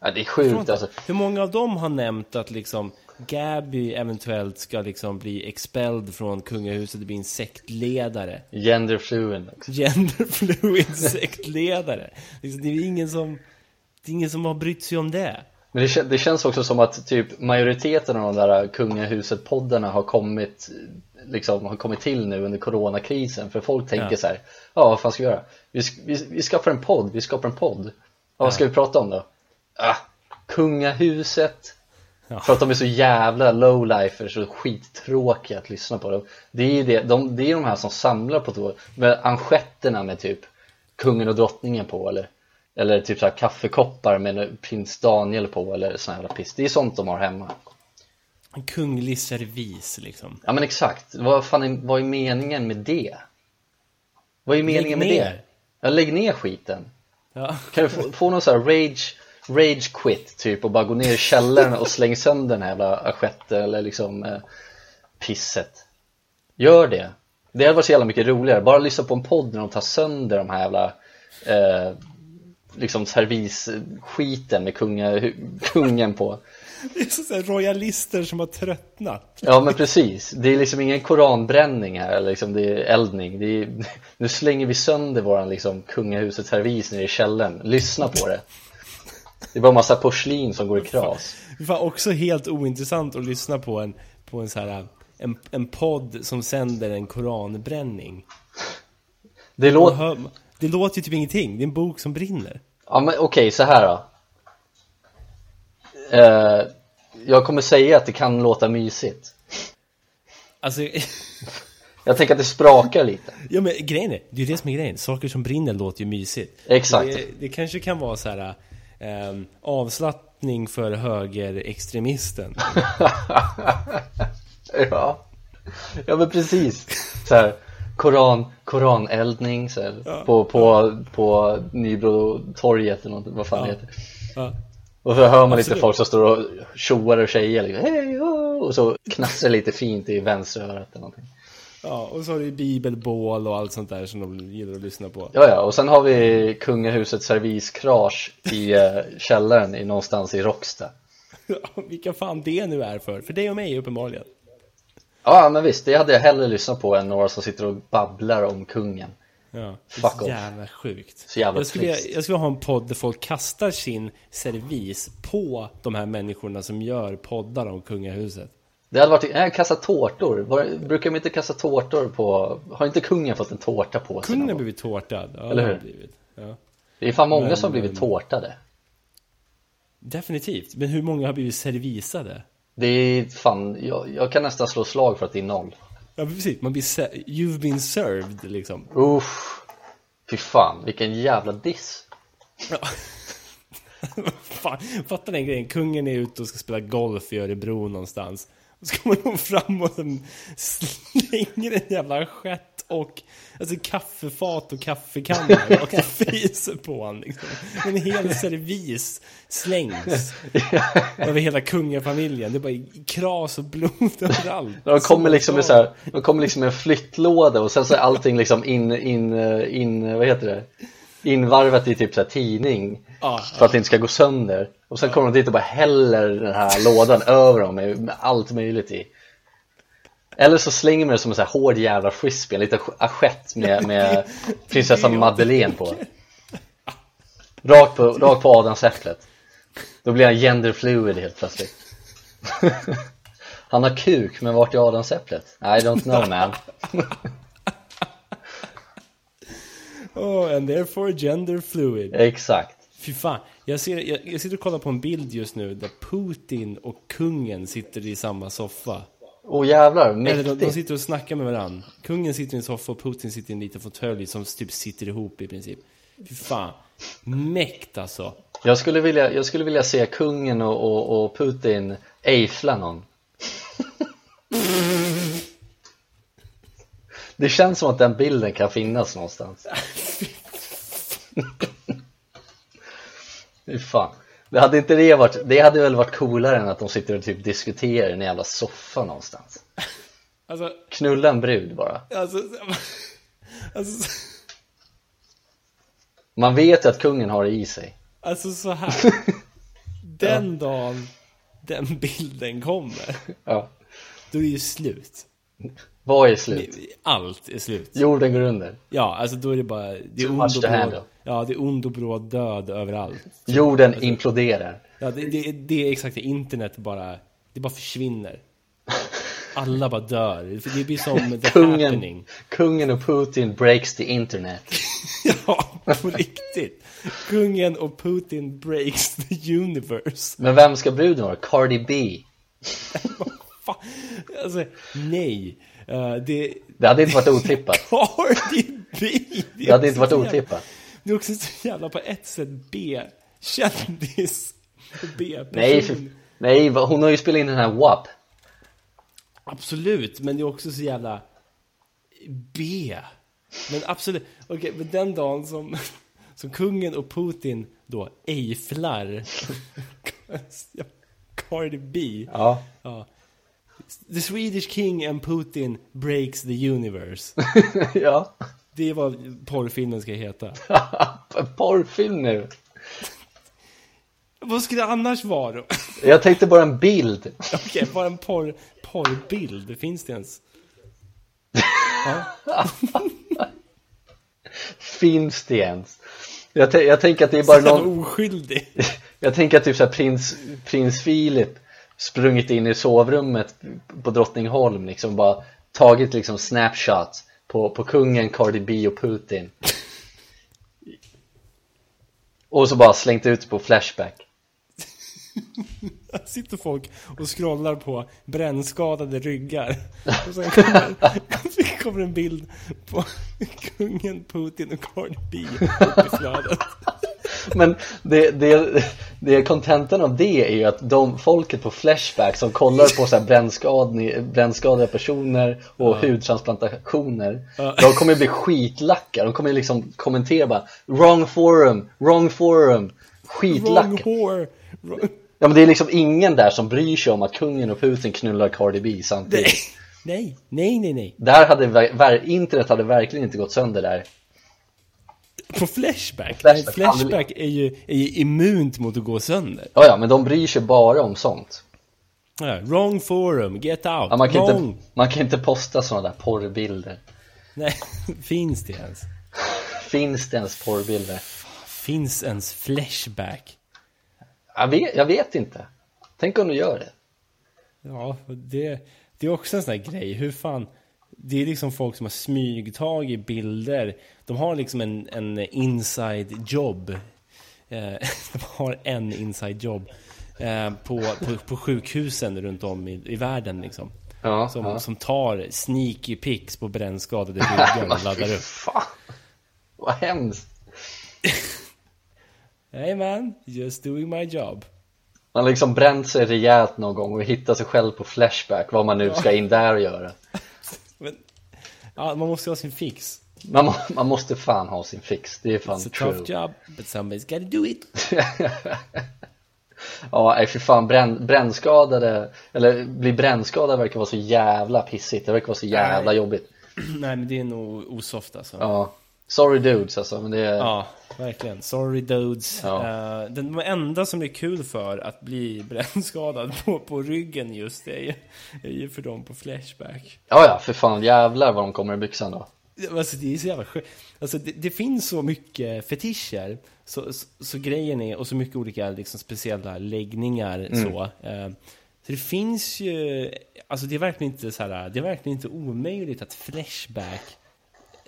Ja, det är sjukt alltså. Hur många av dem har nämnt att liksom Gabby eventuellt ska liksom bli expelled från kungahuset och bli en sektledare? Gender fluid också. Genderfluid sektledare. Liksom, det är ingen som Det är ingen som har brytt sig om det. Men det, det känns också som att typ majoriteten av de där kungahuset-poddarna har kommit liksom har kommit till nu under coronakrisen för folk tänker Ja. så här ja vad fan ska vi göra? Vi, vi, vi skapar en podd, vi skapar en podd ja, vad ska vi prata om då? Ah, kungahuset Ja. för att de är så jävla lowlifers så skittråkiga att lyssna på dem det är ju det, de, det är de här som samlar på tå- med anschetterna med typ kungen och drottningen på eller eller typ så här kaffekoppar med prins Daniel på eller sån här jävla piss det är sånt de har hemma En kunglig servis liksom. Ja men exakt, vad fan är, vad är meningen med det? Vad är meningen med ner. det? Ja, lägg ner skiten Ja. Kan du få, få någon sån här rage, rage quit typ och bara gå ner i källaren och släng sönder den här jävla assiette eller liksom eh, pisset. Gör det. Det hade varit så jävla mycket roligare, bara lyssna på en podd när de tar sönder de här jävla eh, liksom servisskiten med kunga, kungen på. Det är så royalister som har tröttnat. Ja men precis, det är liksom ingen koranbränning här, eller liksom det är eldning. Det är, Nu slänger vi sönder våran liksom kungahusets servis nere i källaren, lyssna på det Det är bara massa porslin som går i kras Det var också helt ointressant att lyssna på en, på en så här en, en podd som sänder en koranbränning. Det låter, hör, det låter ju typ ingenting, det är en bok som brinner. ja men okej så här då eh, Jag kommer säga att det kan låta mysigt Alltså, Jag tänker att det sprakar lite ja men grejen är, det är ju det som är grejen. Saker som brinner låter ju mysigt. Exakt. Det, det kanske kan vara så här ehm, avslappning för högerextremisten. Ja, ja men precis. Så här, koran, koraneldning så här, på, på, på Nybrotorget eller något, vad fan det heter. Ja. Och så hör man lite Absolut. folk som står och tjoar och tjejer liksom, hej, oh, och så knastrar lite fint i vänsterörat eller någonting ja, och så har du bibelbål och allt sånt där som de gillar att lyssna på. Ja, ja, och sen har vi kungahusets serviskrasch i eh, källaren i, någonstans i Råcksta Vilka fan det nu är för, för dig och mig uppenbarligen. Ja, men visst, det hade jag hellre lyssnat på än några som sitter och babblar om kungen Ja, Fuck off. jävla sjukt. Så jävla jag, skulle, jag skulle ha en podd där folk kastar sin servis på de här människorna som gör poddar om kungahuset. Det hade varit, nej, kasta tårtor, Var, brukar de inte kasta tårtor på, har inte kungen fått en tårta på sig? Kungen har blivit tårtad. Ja, Eller hur? Blivit. Ja. Det är fan många Men, som har blivit tårtade Definitivt. Men hur många har blivit servisade? Det är fan, jag, jag kan nästan slå slag för att det är noll Ja, precis. Man blir You've been served, liksom. Uff, fy fan, vilken jävla diss Ja. Fan, fatta den grejen. Kungen är ute och ska spela golf i Örebro någonstans. Så kommer någon fram och slänger en jävla skett och alltså kaffefat och kaffekanna och fiser på honom liksom. En hel servis slängs över hela kungafamiljen. Det är bara kras och blod överallt. De kommer liksom med så här, de kommer liksom med en flyttlåda och sen så är allting liksom in, in, in, vad heter det? invarvat i typ så här tidning Ja, för att det inte ska gå sönder och sen kommer de dit och bara häller den här lådan över dem med, allt möjligt i. Eller så slänger man det som en så här hård jävla frisbee, en liten assiett med, med prinsessan Madeleine på. Rakt på, rakt på adamsäpplet Då blir han genderfluid helt plötsligt. Han har kuk, men vart är adamsäpplet? I don't know man. Oh, and therefore gender fluid. Exakt. Fy fan, jag, ser, jag, jag sitter och kollar på en bild just nu där Putin och kungen sitter i samma soffa. Åh jävlar, Eller de, de mäktigt sitter och snackar med varandra. Kungen sitter i en soffa och Putin sitter i en liten fåtölj som typ sitter ihop i princip. Fy fan, mäkt alltså. Jag skulle vilja, jag skulle vilja se kungen och, och, och Putin ejfla någon Det känns som att den bilden kan finnas någonstans fan. Det hade inte det varit, det hade väl varit coolare än att de sitter och typ diskuterar i en jävla soffa någonstans. Alltså, Knulla en brud bara. Alltså, alltså, Man vet ju att kungen har det i sig. alltså så här. Den dagen den bilden kommer, Ja, då är det ju slut. Vad är slut? Allt är slut. Jorden går under Ja, alltså då är det bara, det är Too ond och bråd, ja, det är ond och bråd död överallt. Jorden Alltså- imploderar Ja, det, det, det är exakt det, internet bara, det bara försvinner. Alla bara dör. Det blir som the Kungen, happening. kungen och Putin breaks the internet Ja, på riktigt. Kungen och Putin breaks the universe. Men vem ska bruden vara? Cardi B. Alltså, nej. Uh, det... Det hade inte varit otippat Cardi B! Det hade inte varit jävla- otippat Det är också så jävla på ett sätt B-kändis. och B-person. Nej, för, nej, hon har ju spelat in den här WAP Absolut, men det är också så jävla B. Men absolut, okej, men den dagen som, som kungen och Putin då ejflar Cardi B. Ja, Ja. The Swedish King and Putin breaks the universe. ja Det är vad porrfilmen ska heta. Porrfilm nu Vad skulle det annars vara då? Jag tänkte bara en bild Okej, bara en porr, porrbild. Finns det ens? Finns det ens? Jag, jag tänker att det är bara Så någon oskyldig. Jag tänker att typ såhär prins, prins Filip sprungit in i sovrummet på Drottningholm liksom bara tagit liksom snapshot på, på kungen, Cardi B och Putin och så bara slängt ut på Flashback Här sitter folk och scrollar på brännskadade ryggar. Och sen kommer, kommer en bild på kungen, Putin och Cardi B upp i flödet. Men det, det, det kontentan av det är ju att de folket på Flashback som kollar på så här brännskadade, brännskadade personer och hudtransplantationer De kommer bli skitlacka, de kommer liksom kommentera bara Wrong forum, wrong forum, skitlacka. Wrong... Ja men det är liksom ingen där som bryr sig om att kungen och Putin knullar Cardi B samtidigt. Nej, nej, nej, nej. Där hade, internet hade verkligen inte gått sönder där På Flashback? Flashback, Nej, flashback är ju, är ju immunt mot att gå sönder. Ja ja, men de bryr sig bara om sånt Ja, wrong forum, get out. ja, man, kan wrong. inte, man kan inte posta sådana där porrbilder Nej, finns det ens? Finns det ens porrbilder? Finns ens Flashback? Jag vet, jag vet inte Tänk om du gör det Ja, det, det är också en sån här grej. Hur fan... Det är liksom folk som har smygtagit bilder. De har liksom en, en inside job. Eh, de har en inside jobb. Eh, på, på, på sjukhusen runt om i, i världen liksom. Ja, Som, ja. som tar sneaky pics på brännskadade ryggar och laddar upp. Fan, vad hemskt Hey man, just doing my job. Man har liksom bränt sig rejält någon gång och hittat sig själv på Flashback Vad man nu ska in där och göra Men, ja, man måste ha sin fix. Man, man måste fan ha sin fix, det är fan It's a true tough job, but somebody's gotta do it. Ja, nej för fan, bränn, brännskadade, eller bli brännskadad verkar vara så jävla pissigt, det verkar vara så jävla Nej. jobbigt Nej men det är nog osoft alltså. Ja, Sorry dudes alltså, men det är... Ja, verkligen. Sorry dudes. Ja. Eh, den enda som är kul för att bli brännskadad på, på ryggen just det är ju, är ju för dem på Flashback. Ja, ja, för fan jävlar vad de kommer i byxan då. Alltså det är så jävla sjukt. Alltså det, det finns så mycket fetischer. Så, så, så grejen är, och så mycket olika liksom, speciella läggningar så. Eh, så det finns ju, alltså det är verkligen inte så här, det är verkligen inte omöjligt att Flashback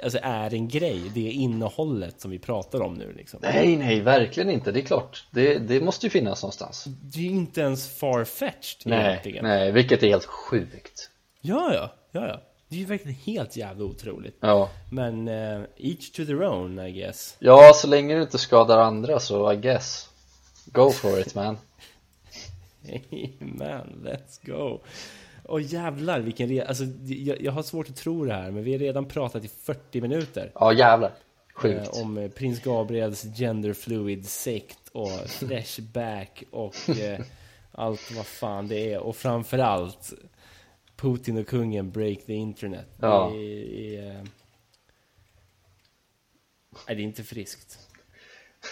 Alltså är en grej, det innehållet som vi pratar om nu liksom. Nej, nej, verkligen inte. Det är klart, det, det måste ju finnas någonstans. Det är ju inte ens far-fetched Nej, egentligen. nej, vilket är helt sjukt. Ja, ja, ja, ja. Det är ju verkligen helt jävla otroligt. Ja. Men eh, each to their own, I guess. ja, så länge du inte skadar andra så I guess. Go for it man. Man, let's go. Och jävlar vilken re... Alltså, jag, jag har svårt att tro det här, men vi har redan pratat i 40 minuter. Ja, jävlar. Sjukt. Eh, om eh, prins Gabriels genderfluid sekt och flashback och eh, allt vad fan det är. Och framförallt Putin och kungen break the internet. Ja. Det är, är, eh, det är inte friskt.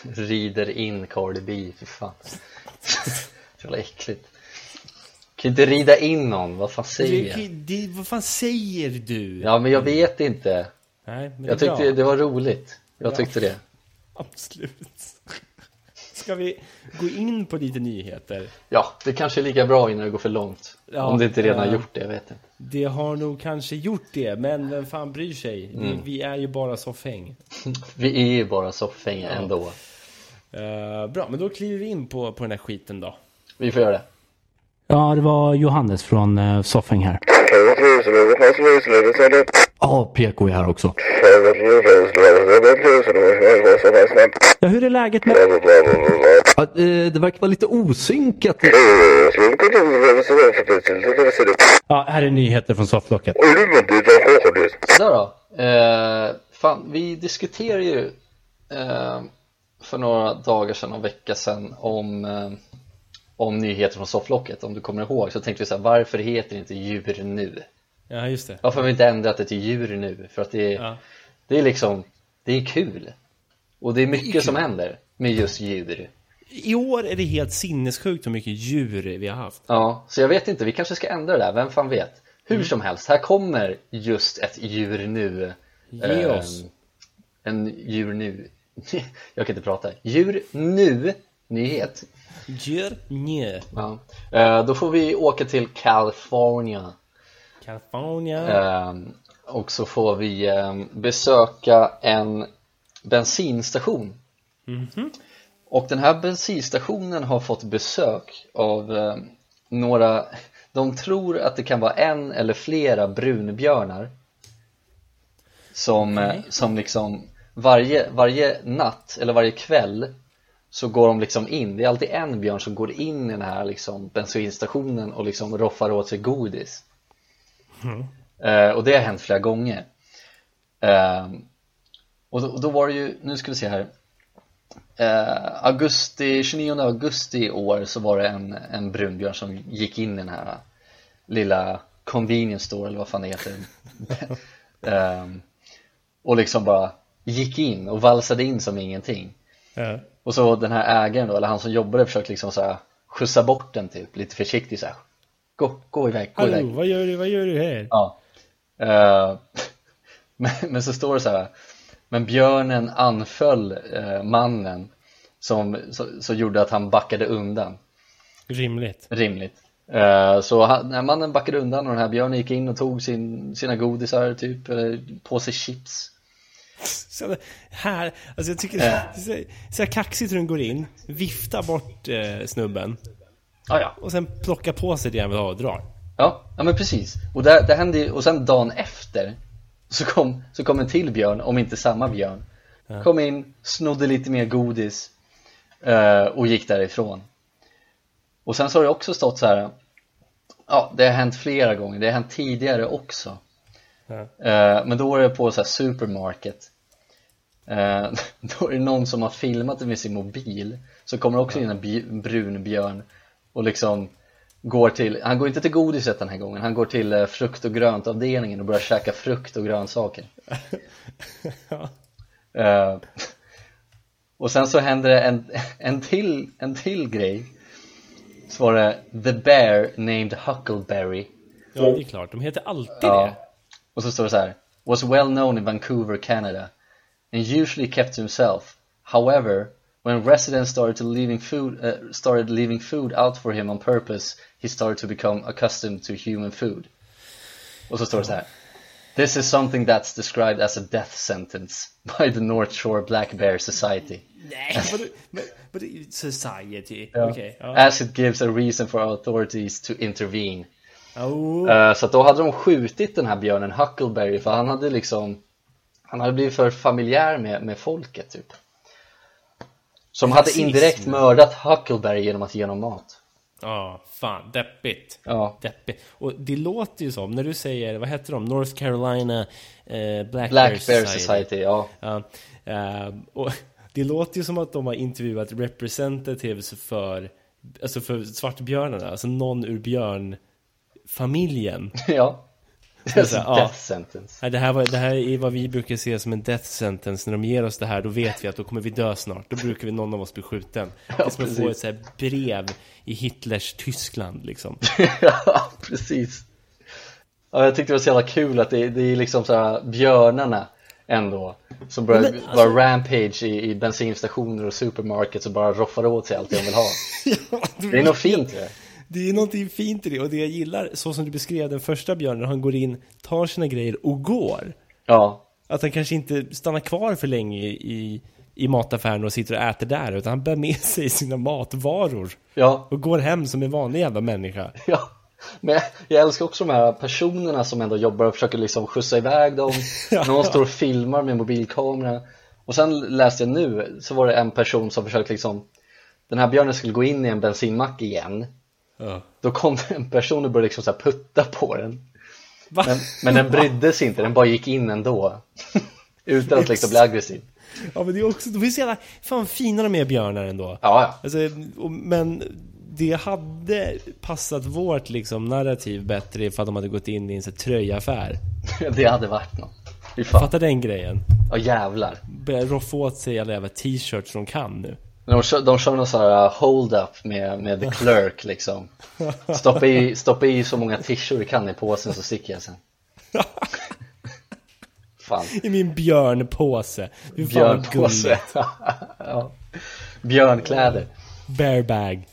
Rider in Cardi B, för fan. Jävla äckligt. Kan inte rida in någon, vad fan säger jag? det, vad fan säger du? Ja, men jag vet inte. Nej, men Jag är bra. tyckte det var roligt. Jag Ja. tyckte det. Absolut. Ska vi gå in på lite nyheter? Ja, det kanske är lika bra innan det går för långt. Ja, Om det inte redan har eh, gjort det, jag vet inte. Det har nog kanske gjort det, men vem fan bryr sig? Mm. Vi, vi är ju bara soffhäng. Vi är ju bara soffhänga ändå. Eh, bra, men då kliver vi in på, på den här skiten då. Vi får göra det. Ja, det var Johannes från uh, Soffing här. Ja, PK är här också. Ja, hur är läget med... Ja, eh, det verkar vara lite osynkat. Ja, här är nyheter från sofflocket. Sådär då. Eh, fan, vi diskuterade ju eh, för några dagar sedan, en vecka sedan om, eh, om nyheter från sofflocket. Om du kommer ihåg så tänkte vi så här, varför heter det inte djur nu? Ja, just det. Varför har vi inte ändrat det till djur nu? För att det är, Ja. det är liksom, det är kul. Och det är mycket som händer med just djur. I år är det helt sinnessjukt hur mycket djur vi har haft. Ja, så jag vet inte, vi kanske ska ändra det där, vem fan vet? Hur som helst, här kommer just ett djur nu Ge Ehm, oss. En djur nu Jag kan inte prata Djur nu nyhet Djur? Njö. ja. Eh, Då får vi åka till California California. Ehm, Och så får vi ehm, besöka en bensinstation. Och den här bensinstationen har fått besök av ehm, några De tror att det kan vara en eller flera brunbjörnar. Som, eh, som liksom varje, varje natt eller varje kväll så går de liksom in, det är alltid en björn som går in i den här liksom bensinstationen och liksom roffar åt sig godis Eh, och det har hänt flera gånger eh, och, då, och då var det ju, nu ska vi se här eh, augusti, 29 augusti i år så var det en, en brunbjörn som gick in i den här lilla convenience store eller vad fan det heter eh, och liksom bara gick in och valsade in som ingenting Ja. och så den här ägaren då, eller han som jobbade försökte liksom så här skjutsa bort den typ, lite försiktigt så här. Gå, gå iväg, gå Hallå, iväg vad gör du, vad gör du här? Ja. Eh, men, men så står det så här. Men björnen anföll eh, mannen som så, så gjorde att han backade undan. Rimligt. Rimligt. Eh, Så han, när mannen backade undan och den här björnen gick in och tog sin, sina godisar typ, eller på sig chips. Så här, alltså jag tycker är så, så här kaxigt hur den går in, viftar bort eh, snubben ah, ja. och sen plockar på sig det han vill ha och drar. Ja, ja men precis. Och det, det hände ju, och sen dagen efter så kom, så kom en till björn, om inte samma björn. Kom in, snodde lite mer godis eh, och gick därifrån. Och sen så har det också stått så här. Ja, det har hänt flera gånger, det har hänt tidigare också. Ja. Eh, men då är det på så här supermarket. Eh, då är det någon som har filmat det med sin mobil. Så kommer också in en brun björn och liksom går till, han går inte till godiset den här gången, han går till eh, frukt och grönt avdelningen och börjar käka frukt och grönsaker. Ja. Eh, och sen så händer det en, en, till, en till grej Så var det The Bear named Huckleberry Ja, det är klart. De heter alltid det. Ja. Och så står det så här Was well known in Vancouver, Canada And usually kept to himself However, when residents started leaving food uh, started leaving food out for him on purpose He started to become accustomed to human food Och så står det så här This is something that's described as a death sentence by the North Shore Black Bear Society Nej, vadå? Society? Ja. Okej. ja. As it gives a reason for authorities to intervene Oh. Eh, Så då hade de skjutit den här björnen Huckleberry för han hade liksom Han hade blivit för familjär med, med folket typ Som hade indirekt mördat Huckleberry genom att ge honom mat Ja, fan, deppigt. Ja, Deppigt. Och det låter ju som, när du säger, vad heter de? North Carolina eh, Black, Black Bear Society. Society, ja Ja, eh, och det låter ju som att de har intervjuat representatives för, alltså för svartbjörnarna, alltså någon ur björnfamiljen. Ja Så att säga, ja. Death sentence Nej, det, här var, det här är vad vi brukar se som en death sentence. När de ger oss det här, då vet vi att då kommer vi dö snart. Då brukar vi någon av oss bli skjuten. det är som att få ett så här brev i Hitlers Tyskland liksom. Ja, precis Ja, jag tyckte det var så jävla kul att det, det är liksom så här björnarna ändå Som börjar Men, alltså- bara rampage i, i bensinstationer och supermarkets och bara roffar åt sig allt de vill ha Det är nog fint det Det är någonting fint i det och det jag gillar, så som du beskrev den första björnen, han går in, tar sina grejer och går. Ja, Att han kanske inte stannar kvar för länge i, i mataffären och sitter och äter där, utan han bär med sig sina matvaror ja, och går hem som en vanlig jävla människa. ja. Men jag älskar också de här personerna som ändå jobbar och försöker liksom skjutsa iväg dem. Någon står och filmar med mobilkamera. Och sen läste jag nu, så var det en person som försökte liksom Den här björnen skulle gå in i en bensinmack igen Ja. Då kom det en person och började liksom så putta på den Va? men, men den brydde sig inte, den bara gick in ändå Utan att liksom bli aggressiv Ja men det är också, de är så jävla, fan fina de är björnar ändå. Ja, Alltså, och, men det hade passat vårt liksom narrativ bättre ifall de hade gått in i en här tröjaffär. ja, det hade varit något fan, Fattar den grejen? ja jävlar Börja roffa åt sig alla jävla t-shirts de kan nu. De kör, de kör någon sån här hold-up med, med the clerk liksom Stoppa i, stoppa i så många tishor du kan i påsen så sticker jag sen Fan, I min björnpåse. Björnpåse ja. Björnkläder Bear bag.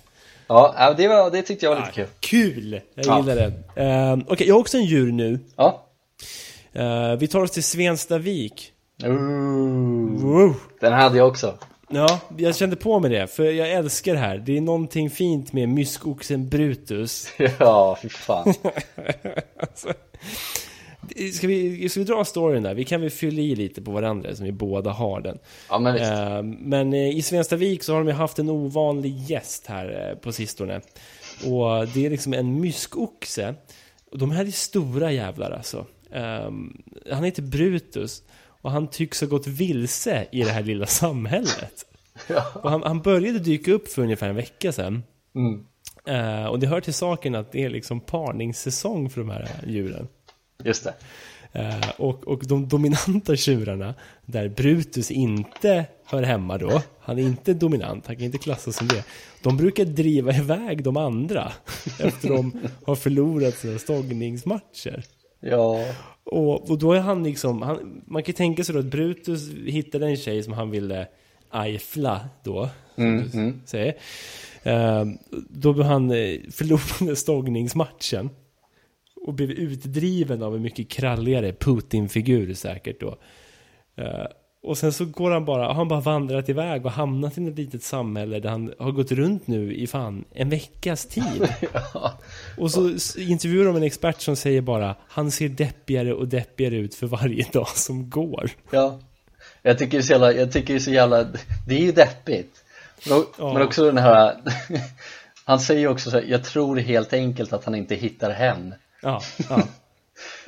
Ja, ja, det, var, det tyckte jag var lite kul Kul! Jag Ja. gillar det. Ehm, Okej, jag har också en djur nu. Ja Uh, vi tar oss till Svenstavik. Ooh, Wow. Den hade jag också Ja, jag kände på mig det, för jag älskar det här. Det är någonting fint med myskoxen Brutus. Ja, fy fan Ska vi, ska vi dra storyn där? Vi kan väl fylla i lite på varandra, som vi båda har den. Ja men visst, Eh, Men eh, i Svenstavik så har de ju haft en ovanlig gäst här eh, på sistone. Och det är liksom en myskoxe. Och de här är stora jävlar alltså. Ehm, Han heter Brutus. Och han tycks ha gått vilse i det här lilla samhället. Och han, han började dyka upp för ungefär en vecka sedan. mm. Eh, och det hör till saken att det är liksom parningssäsong för de här djuren. just det Eh, och, och de dominanta tjurarna, där Brutus inte hör hemma då, han är inte dominant, han kan inte klassas som det. De brukar driva iväg de andra efter de har förlorat sina stångningsmatcher. Ja, Och, och då är han liksom, han, man kan ju tänka sig då att Brutus hittade en tjej som han ville ajfla då, Mm, mm. säger. Eh, då blev han eh, förlorade stångningsmatchen. Och blev utdriven av en mycket kralligare Putin-figur säkert då. Eh, och sen så går han bara, han bara vandrat iväg och hamnat i ett litet samhälle där han har gått runt nu i fan en veckas tid. Och så intervjuar de en expert som säger bara Han ser deppigare och deppigare ut för varje dag som går. Ja. Jag tycker det är så jävla, jag tycker det är så jävla, det är ju deppigt. Men, Ja. men också den här Han säger också så här, jag tror helt enkelt att han inte hittar hem. Ja, ja.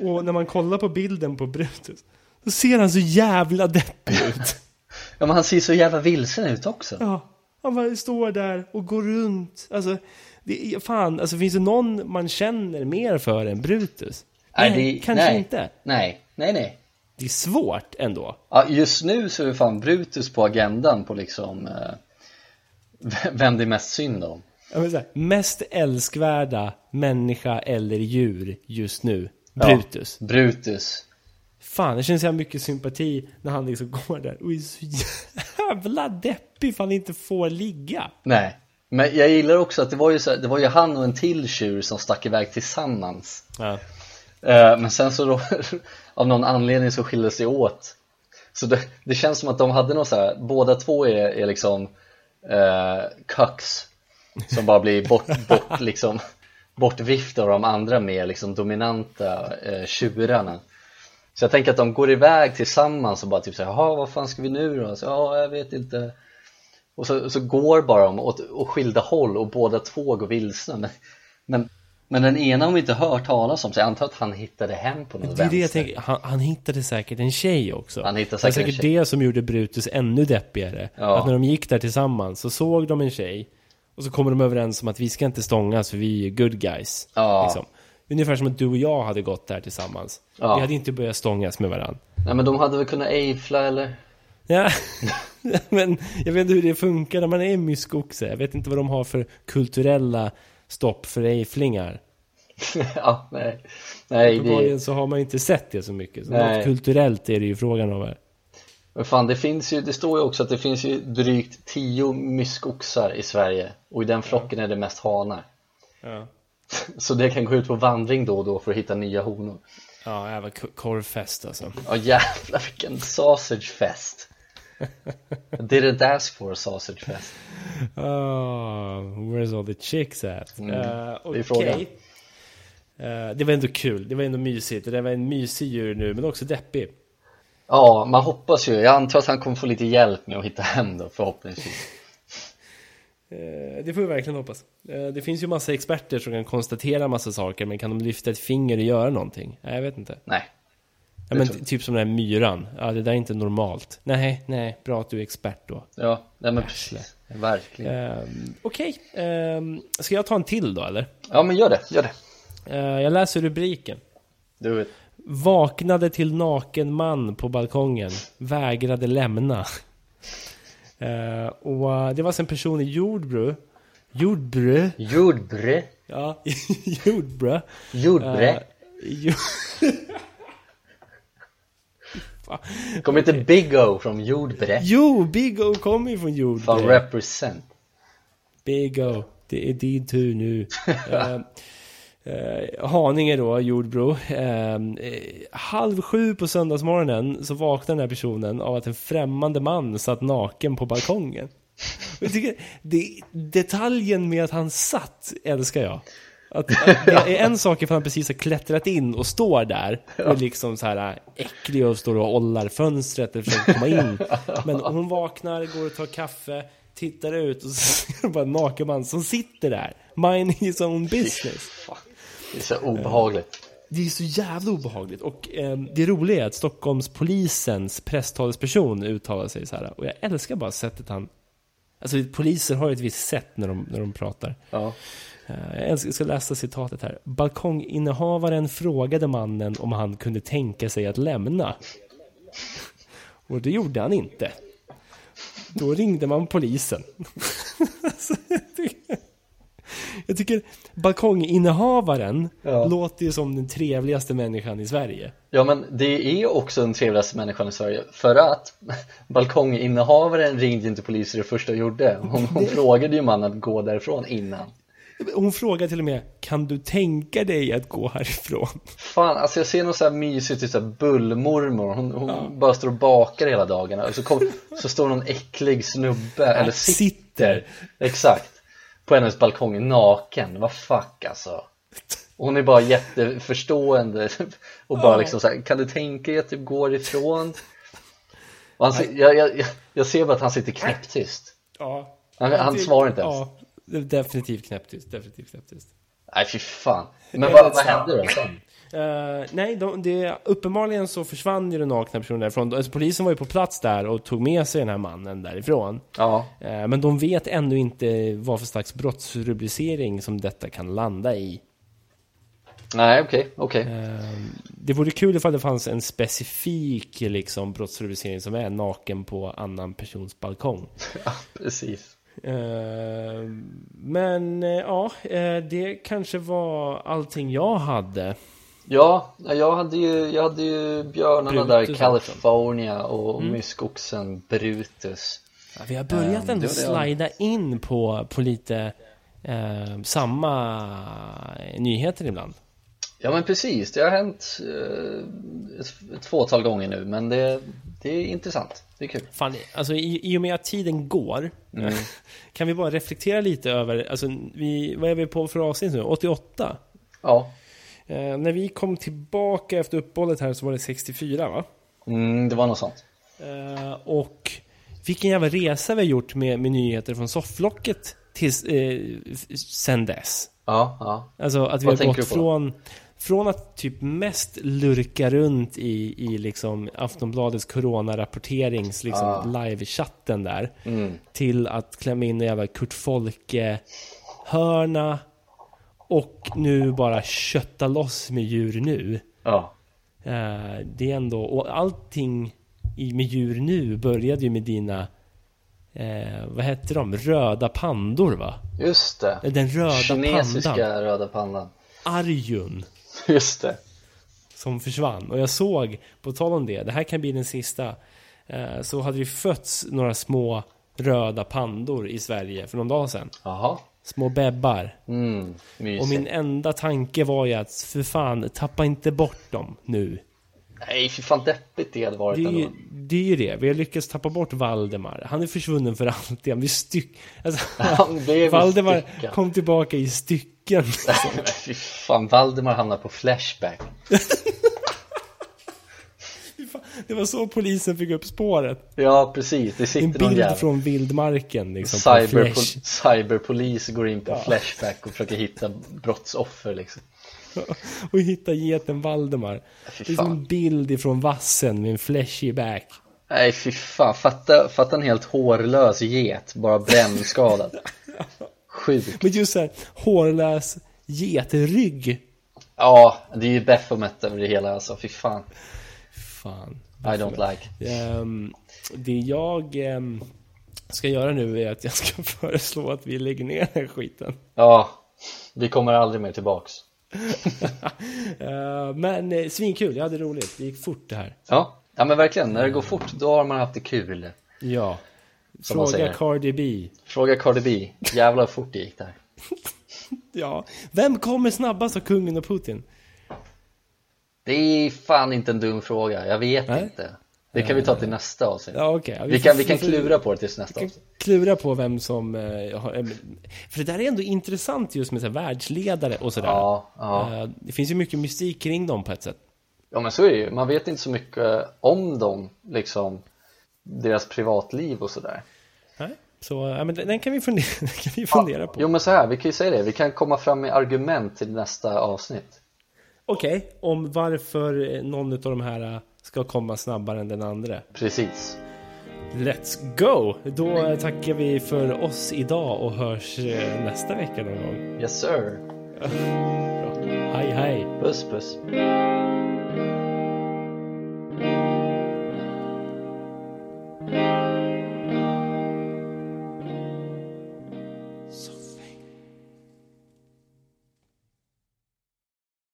Och när man kollar på bilden på Brutus Då ser han så jävla deppig ut Ja men han ser så jävla vilsen ut också Ja, han bara står där och går runt Alltså, det, fan, alltså finns det någon man känner mer för än Brutus? Nej, Nej, det- kanske nej. inte Nej, nej nej det är svårt ändå. Ja, just nu så är fan Brutus på agendan på liksom eh, vem det är mest synd om. Här, mest älskvärda människa eller djur just nu. Brutus. Ja, Brutus. Fan, det känns jag mycket sympati när han liksom går där och är så jävla deppig för han inte får ligga. Nej, men jag gillar också att det var ju, så, det var ju han och en till tjur som stack iväg tillsammans. Ja. Eh, men sen så då, av någon anledning så skildes det åt. Så det, det känns som att de hade något så här, båda två är, är liksom eh, cucks som bara blir bort, bort liksom bortviftade av de andra mer liksom dominanta eh, tjurarna. Så jag tänker att de går iväg tillsammans och bara typ såhär, jaha vad fan ska vi nu då? Så, ja, jag vet inte Och så, så går bara de åt, åt skilda håll och båda två går vilsna men, men, men den ena har vi inte hört talas om så jag antar att han hittade hem på något det är det jag tänker, han, han, hittade säkert en tjej också Han hittade säkert det säkert det som gjorde Brutus ännu deppigare Ja. Att när de gick där tillsammans så såg de en tjej Och så kommer de överens om att vi ska inte stångas för vi är good guys Ja. liksom. Ungefär som att du och jag hade gått där tillsammans Ja. Vi hade inte börjat stångas med varandra Nej men de hade väl kunnat ejfla eller? Ja, men jag vet inte hur det funkar när man är myskoxe. Jag vet inte vad de har för kulturella stopp för ejflingar. ja, nej Nej, det, Uppenbarligen så har man inte sett det så mycket. Så Nej. något kulturellt är det ju frågan om här. men fan det finns ju, det står ju också att det finns ju drygt tio myskoxar i Sverige och i den flocken är det mest hanar Ja, Så det kan gå ut på vandring då och då för att hitta nya honor ja jävla korvfest alltså. Ja jävlar vilken sausage fest Didn't ask for a sausage fest Oh, where's all the chicks at? Mm, det är Okej. frågan. Eh, det var ändå kul, det var ändå mysigt. Det var en mysig djur nu, men också deppig. Ja, man hoppas ju. Jag antar att han kommer få lite hjälp med att hitta hem då förhoppningsvis Det får vi verkligen hoppas. Eh, Det finns ju massa experter som kan konstatera massa saker, men kan de lyfta ett finger och göra någonting? Nej, jag vet inte. Nej, Ja, men typ som den här myran. Ja, det där är inte normalt. Nej, nej, bra att du är expert då. ja, nej men precis Verkligen Ehm, Okej, Ehm, ska jag ta en till då eller? Ja men gör det, gör det Eh, jag läser rubriken. Du vet Vaknade till naken man på balkongen. Vägrade lämna. Eh, och eh, det var alltså en person i Jordbro. Jordbro? Jordbre, Ja, Jordbro. jordbre Eh, jo- Kommer inte Big O från jordbre? jo, Big O kommer ju från Fan Jordbro. represent Big O, det är din tur nu. eh, eh, Haninge då, Jordbro. Eh, eh, halv sju på söndagsmorgonen så vaknar den här personen av att en främmande man satt naken på balkongen. Jag tycker, det, detaljen med att han satt älskar jag. Att, att det är en sak ifall han precis har klättrat in och står där och liksom så här äcklig och står och ollar fönstret och försöker komma in. Men hon vaknar, går och tar kaffe, tittar ut och så ser hon bara en naken man som sitter där. Minding his own business. Det är så obehagligt Det är så jävla obehagligt. Och eh, det roliga är att Stockholmspolisens presstalesperson uttalar sig så här. Och jag älskar bara sättet han... Alltså poliser har ju ett visst sätt när de, när de pratar. Ja, Eh, Jag ska läsa citatet här. Balkonginnehavaren frågade mannen om han kunde tänka sig att lämna. Och det gjorde han inte. Då ringde man polisen. Jag tycker- balkonginnehavaren Ja. låter ju som den trevligaste människan i Sverige. ja men det är också den trevligaste människan i Sverige För att balkonginnehavaren ringde inte poliser det första hon gjorde. Hon, hon frågade ju mannen att gå därifrån innan. Hon frågar till och med, kan du tänka dig att gå härifrån? Fan, alltså jag ser något så här mysigt, typ så här bullmormor. Hon, hon bara står och bakar hela dagarna. Och så, kom, så står någon äcklig snubbe, eller sitter. Exakt På hennes balkong naken, vad fuck alltså Hon är bara jätteförstående och bara liksom så här, kan du tänka dig att du går ifrån? Och han, jag, jag, jag, ser bara att han sitter knäpptyst Ja. Han- han svarar inte ens. Ja, definitivt knäpptyst, definitivt knäpptyst. Nej fy fan Men vad, vad hände då sen? Eh, nej, de, det, uppenbarligen så försvann ju den nakna personen därifrån. Alltså, polisen var ju på plats där och tog med sig den här mannen därifrån. Ja, Eh, men de vet ännu inte vad för slags brottsrubricering som detta kan landa i. Nej, okej, okej. Ehm, Det vore kul ifall det fanns en specifik liksom, brottsrubricering som är naken på annan persons balkong. Ja, precis. Men eh, ja, eh, det kanske var allting jag hade. Ja, jag hade ju, jag hade ju björnarna Brutus där, också. California och myskoxen Brutus. Ja, vi har börjat Ehm, ändå det. slida in på, på lite eh, samma nyheter ibland. Ja men precis, det har hänt eh, ett, ett fåtal gånger nu men det, det är intressant, det är kul. Fan, alltså i, i och med att tiden går Mm. Kan vi bara reflektera lite över, alltså vi, vad är vi på för avsnitt nu? 88? Ja, Eh, när vi kom tillbaka efter uppehållet här så var det 64 va? mm, det var något sånt. Eh, och vilken jävla resa vi har gjort med, med nyheter från sofflocket tills, eh, sen dess. Ja, ja. Alltså att vi Vad har gått från Från att typ mest lurka runt i, i liksom Aftonbladets coronarapporterings liksom Ah. live-chatten där Mm. Till att klämma in en jävla Kurt Folke hörna Och nu bara kötta loss med djur nu Ja, Eh, Det är ändå, och allting i, med djur nu började ju med dina eh, Vad hette de? Röda pandor va? just det. Eh, Den röda Kinesiska pandan röda pandan. Arjun Just det. som försvann. Och jag såg, på tal om det, det här kan bli den sista. eh, Så hade det fötts några små röda pandor i Sverige för någon dag sedan. Jaha. Små bebbar. Mm. Och min enda tanke var ju att för fan, tappa inte bort dem nu. Nej, fy fan deppigt det hade varit Det är, ju, det är ju det. Vi har lyckats tappa bort Valdemar. Han är försvunnen för alltid. Han blir styck... Alltså, blev Valdemar styckad. kom tillbaka i stycken. Men Fy fan, Valdemar hamnar på Flashback. Det var så polisen fick upp spåret. Ja, precis. Det En sitter någon bild från vildmarken liksom. på Cyberpo- Flash. cyberpolis går in på Flashback och försöker hitta brottsoffer liksom. och hitta geten Valdemar. Det är som en bild ifrån vassen med en flashy back. Nej fy fan, fatta, fatta en helt hårlös get, bara brännskadad. Sjukt. Men just såhär, hårlös getrygg. Ja, det är ju Baphomet över det hela alltså, fy fan. Fan. I don't like. Ehm, det jag ehm, ska göra nu är att jag ska föreslå att vi lägger ner den här skiten. Ja, vi kommer aldrig mer tillbaks. Ehm, men eh, svinkul, jag hade roligt. Det gick fort det här. Ja, ja men verkligen, när det går fort då har man haft det kul. Ja. Som Fråga. Cardi B. Fråga Cardi B, jävlar fort det gick där. Ja. Vem kommer snabbast av kungen och Putin? Det är fan inte en dum fråga, jag vet Nej. inte. Det kan vi ta till nästa avsnitt. Ja, okej. Vi kan, vi kan klura på det tills nästa avsnitt. klura på vem som eh, har, eh, För det där är ändå intressant just med så här, världsledare och sådär. Ja, ja. Eh, Det finns ju mycket mystik kring dem på ett sätt. Ja men så är det ju, man vet inte så mycket om dem, liksom deras privatliv och sådär Nej? Så ja, men den kan vi fundera, kan vi fundera på. Jo men så här, vi kan ju säga det, vi kan komma fram med argument till nästa avsnitt Okej, om varför någon av de här ska komma snabbare än den andra. Precis Let's go! Då tackar vi för oss idag och hörs eh, nästa vecka någon gång. Yes sir Bra. Hej hej! Puss puss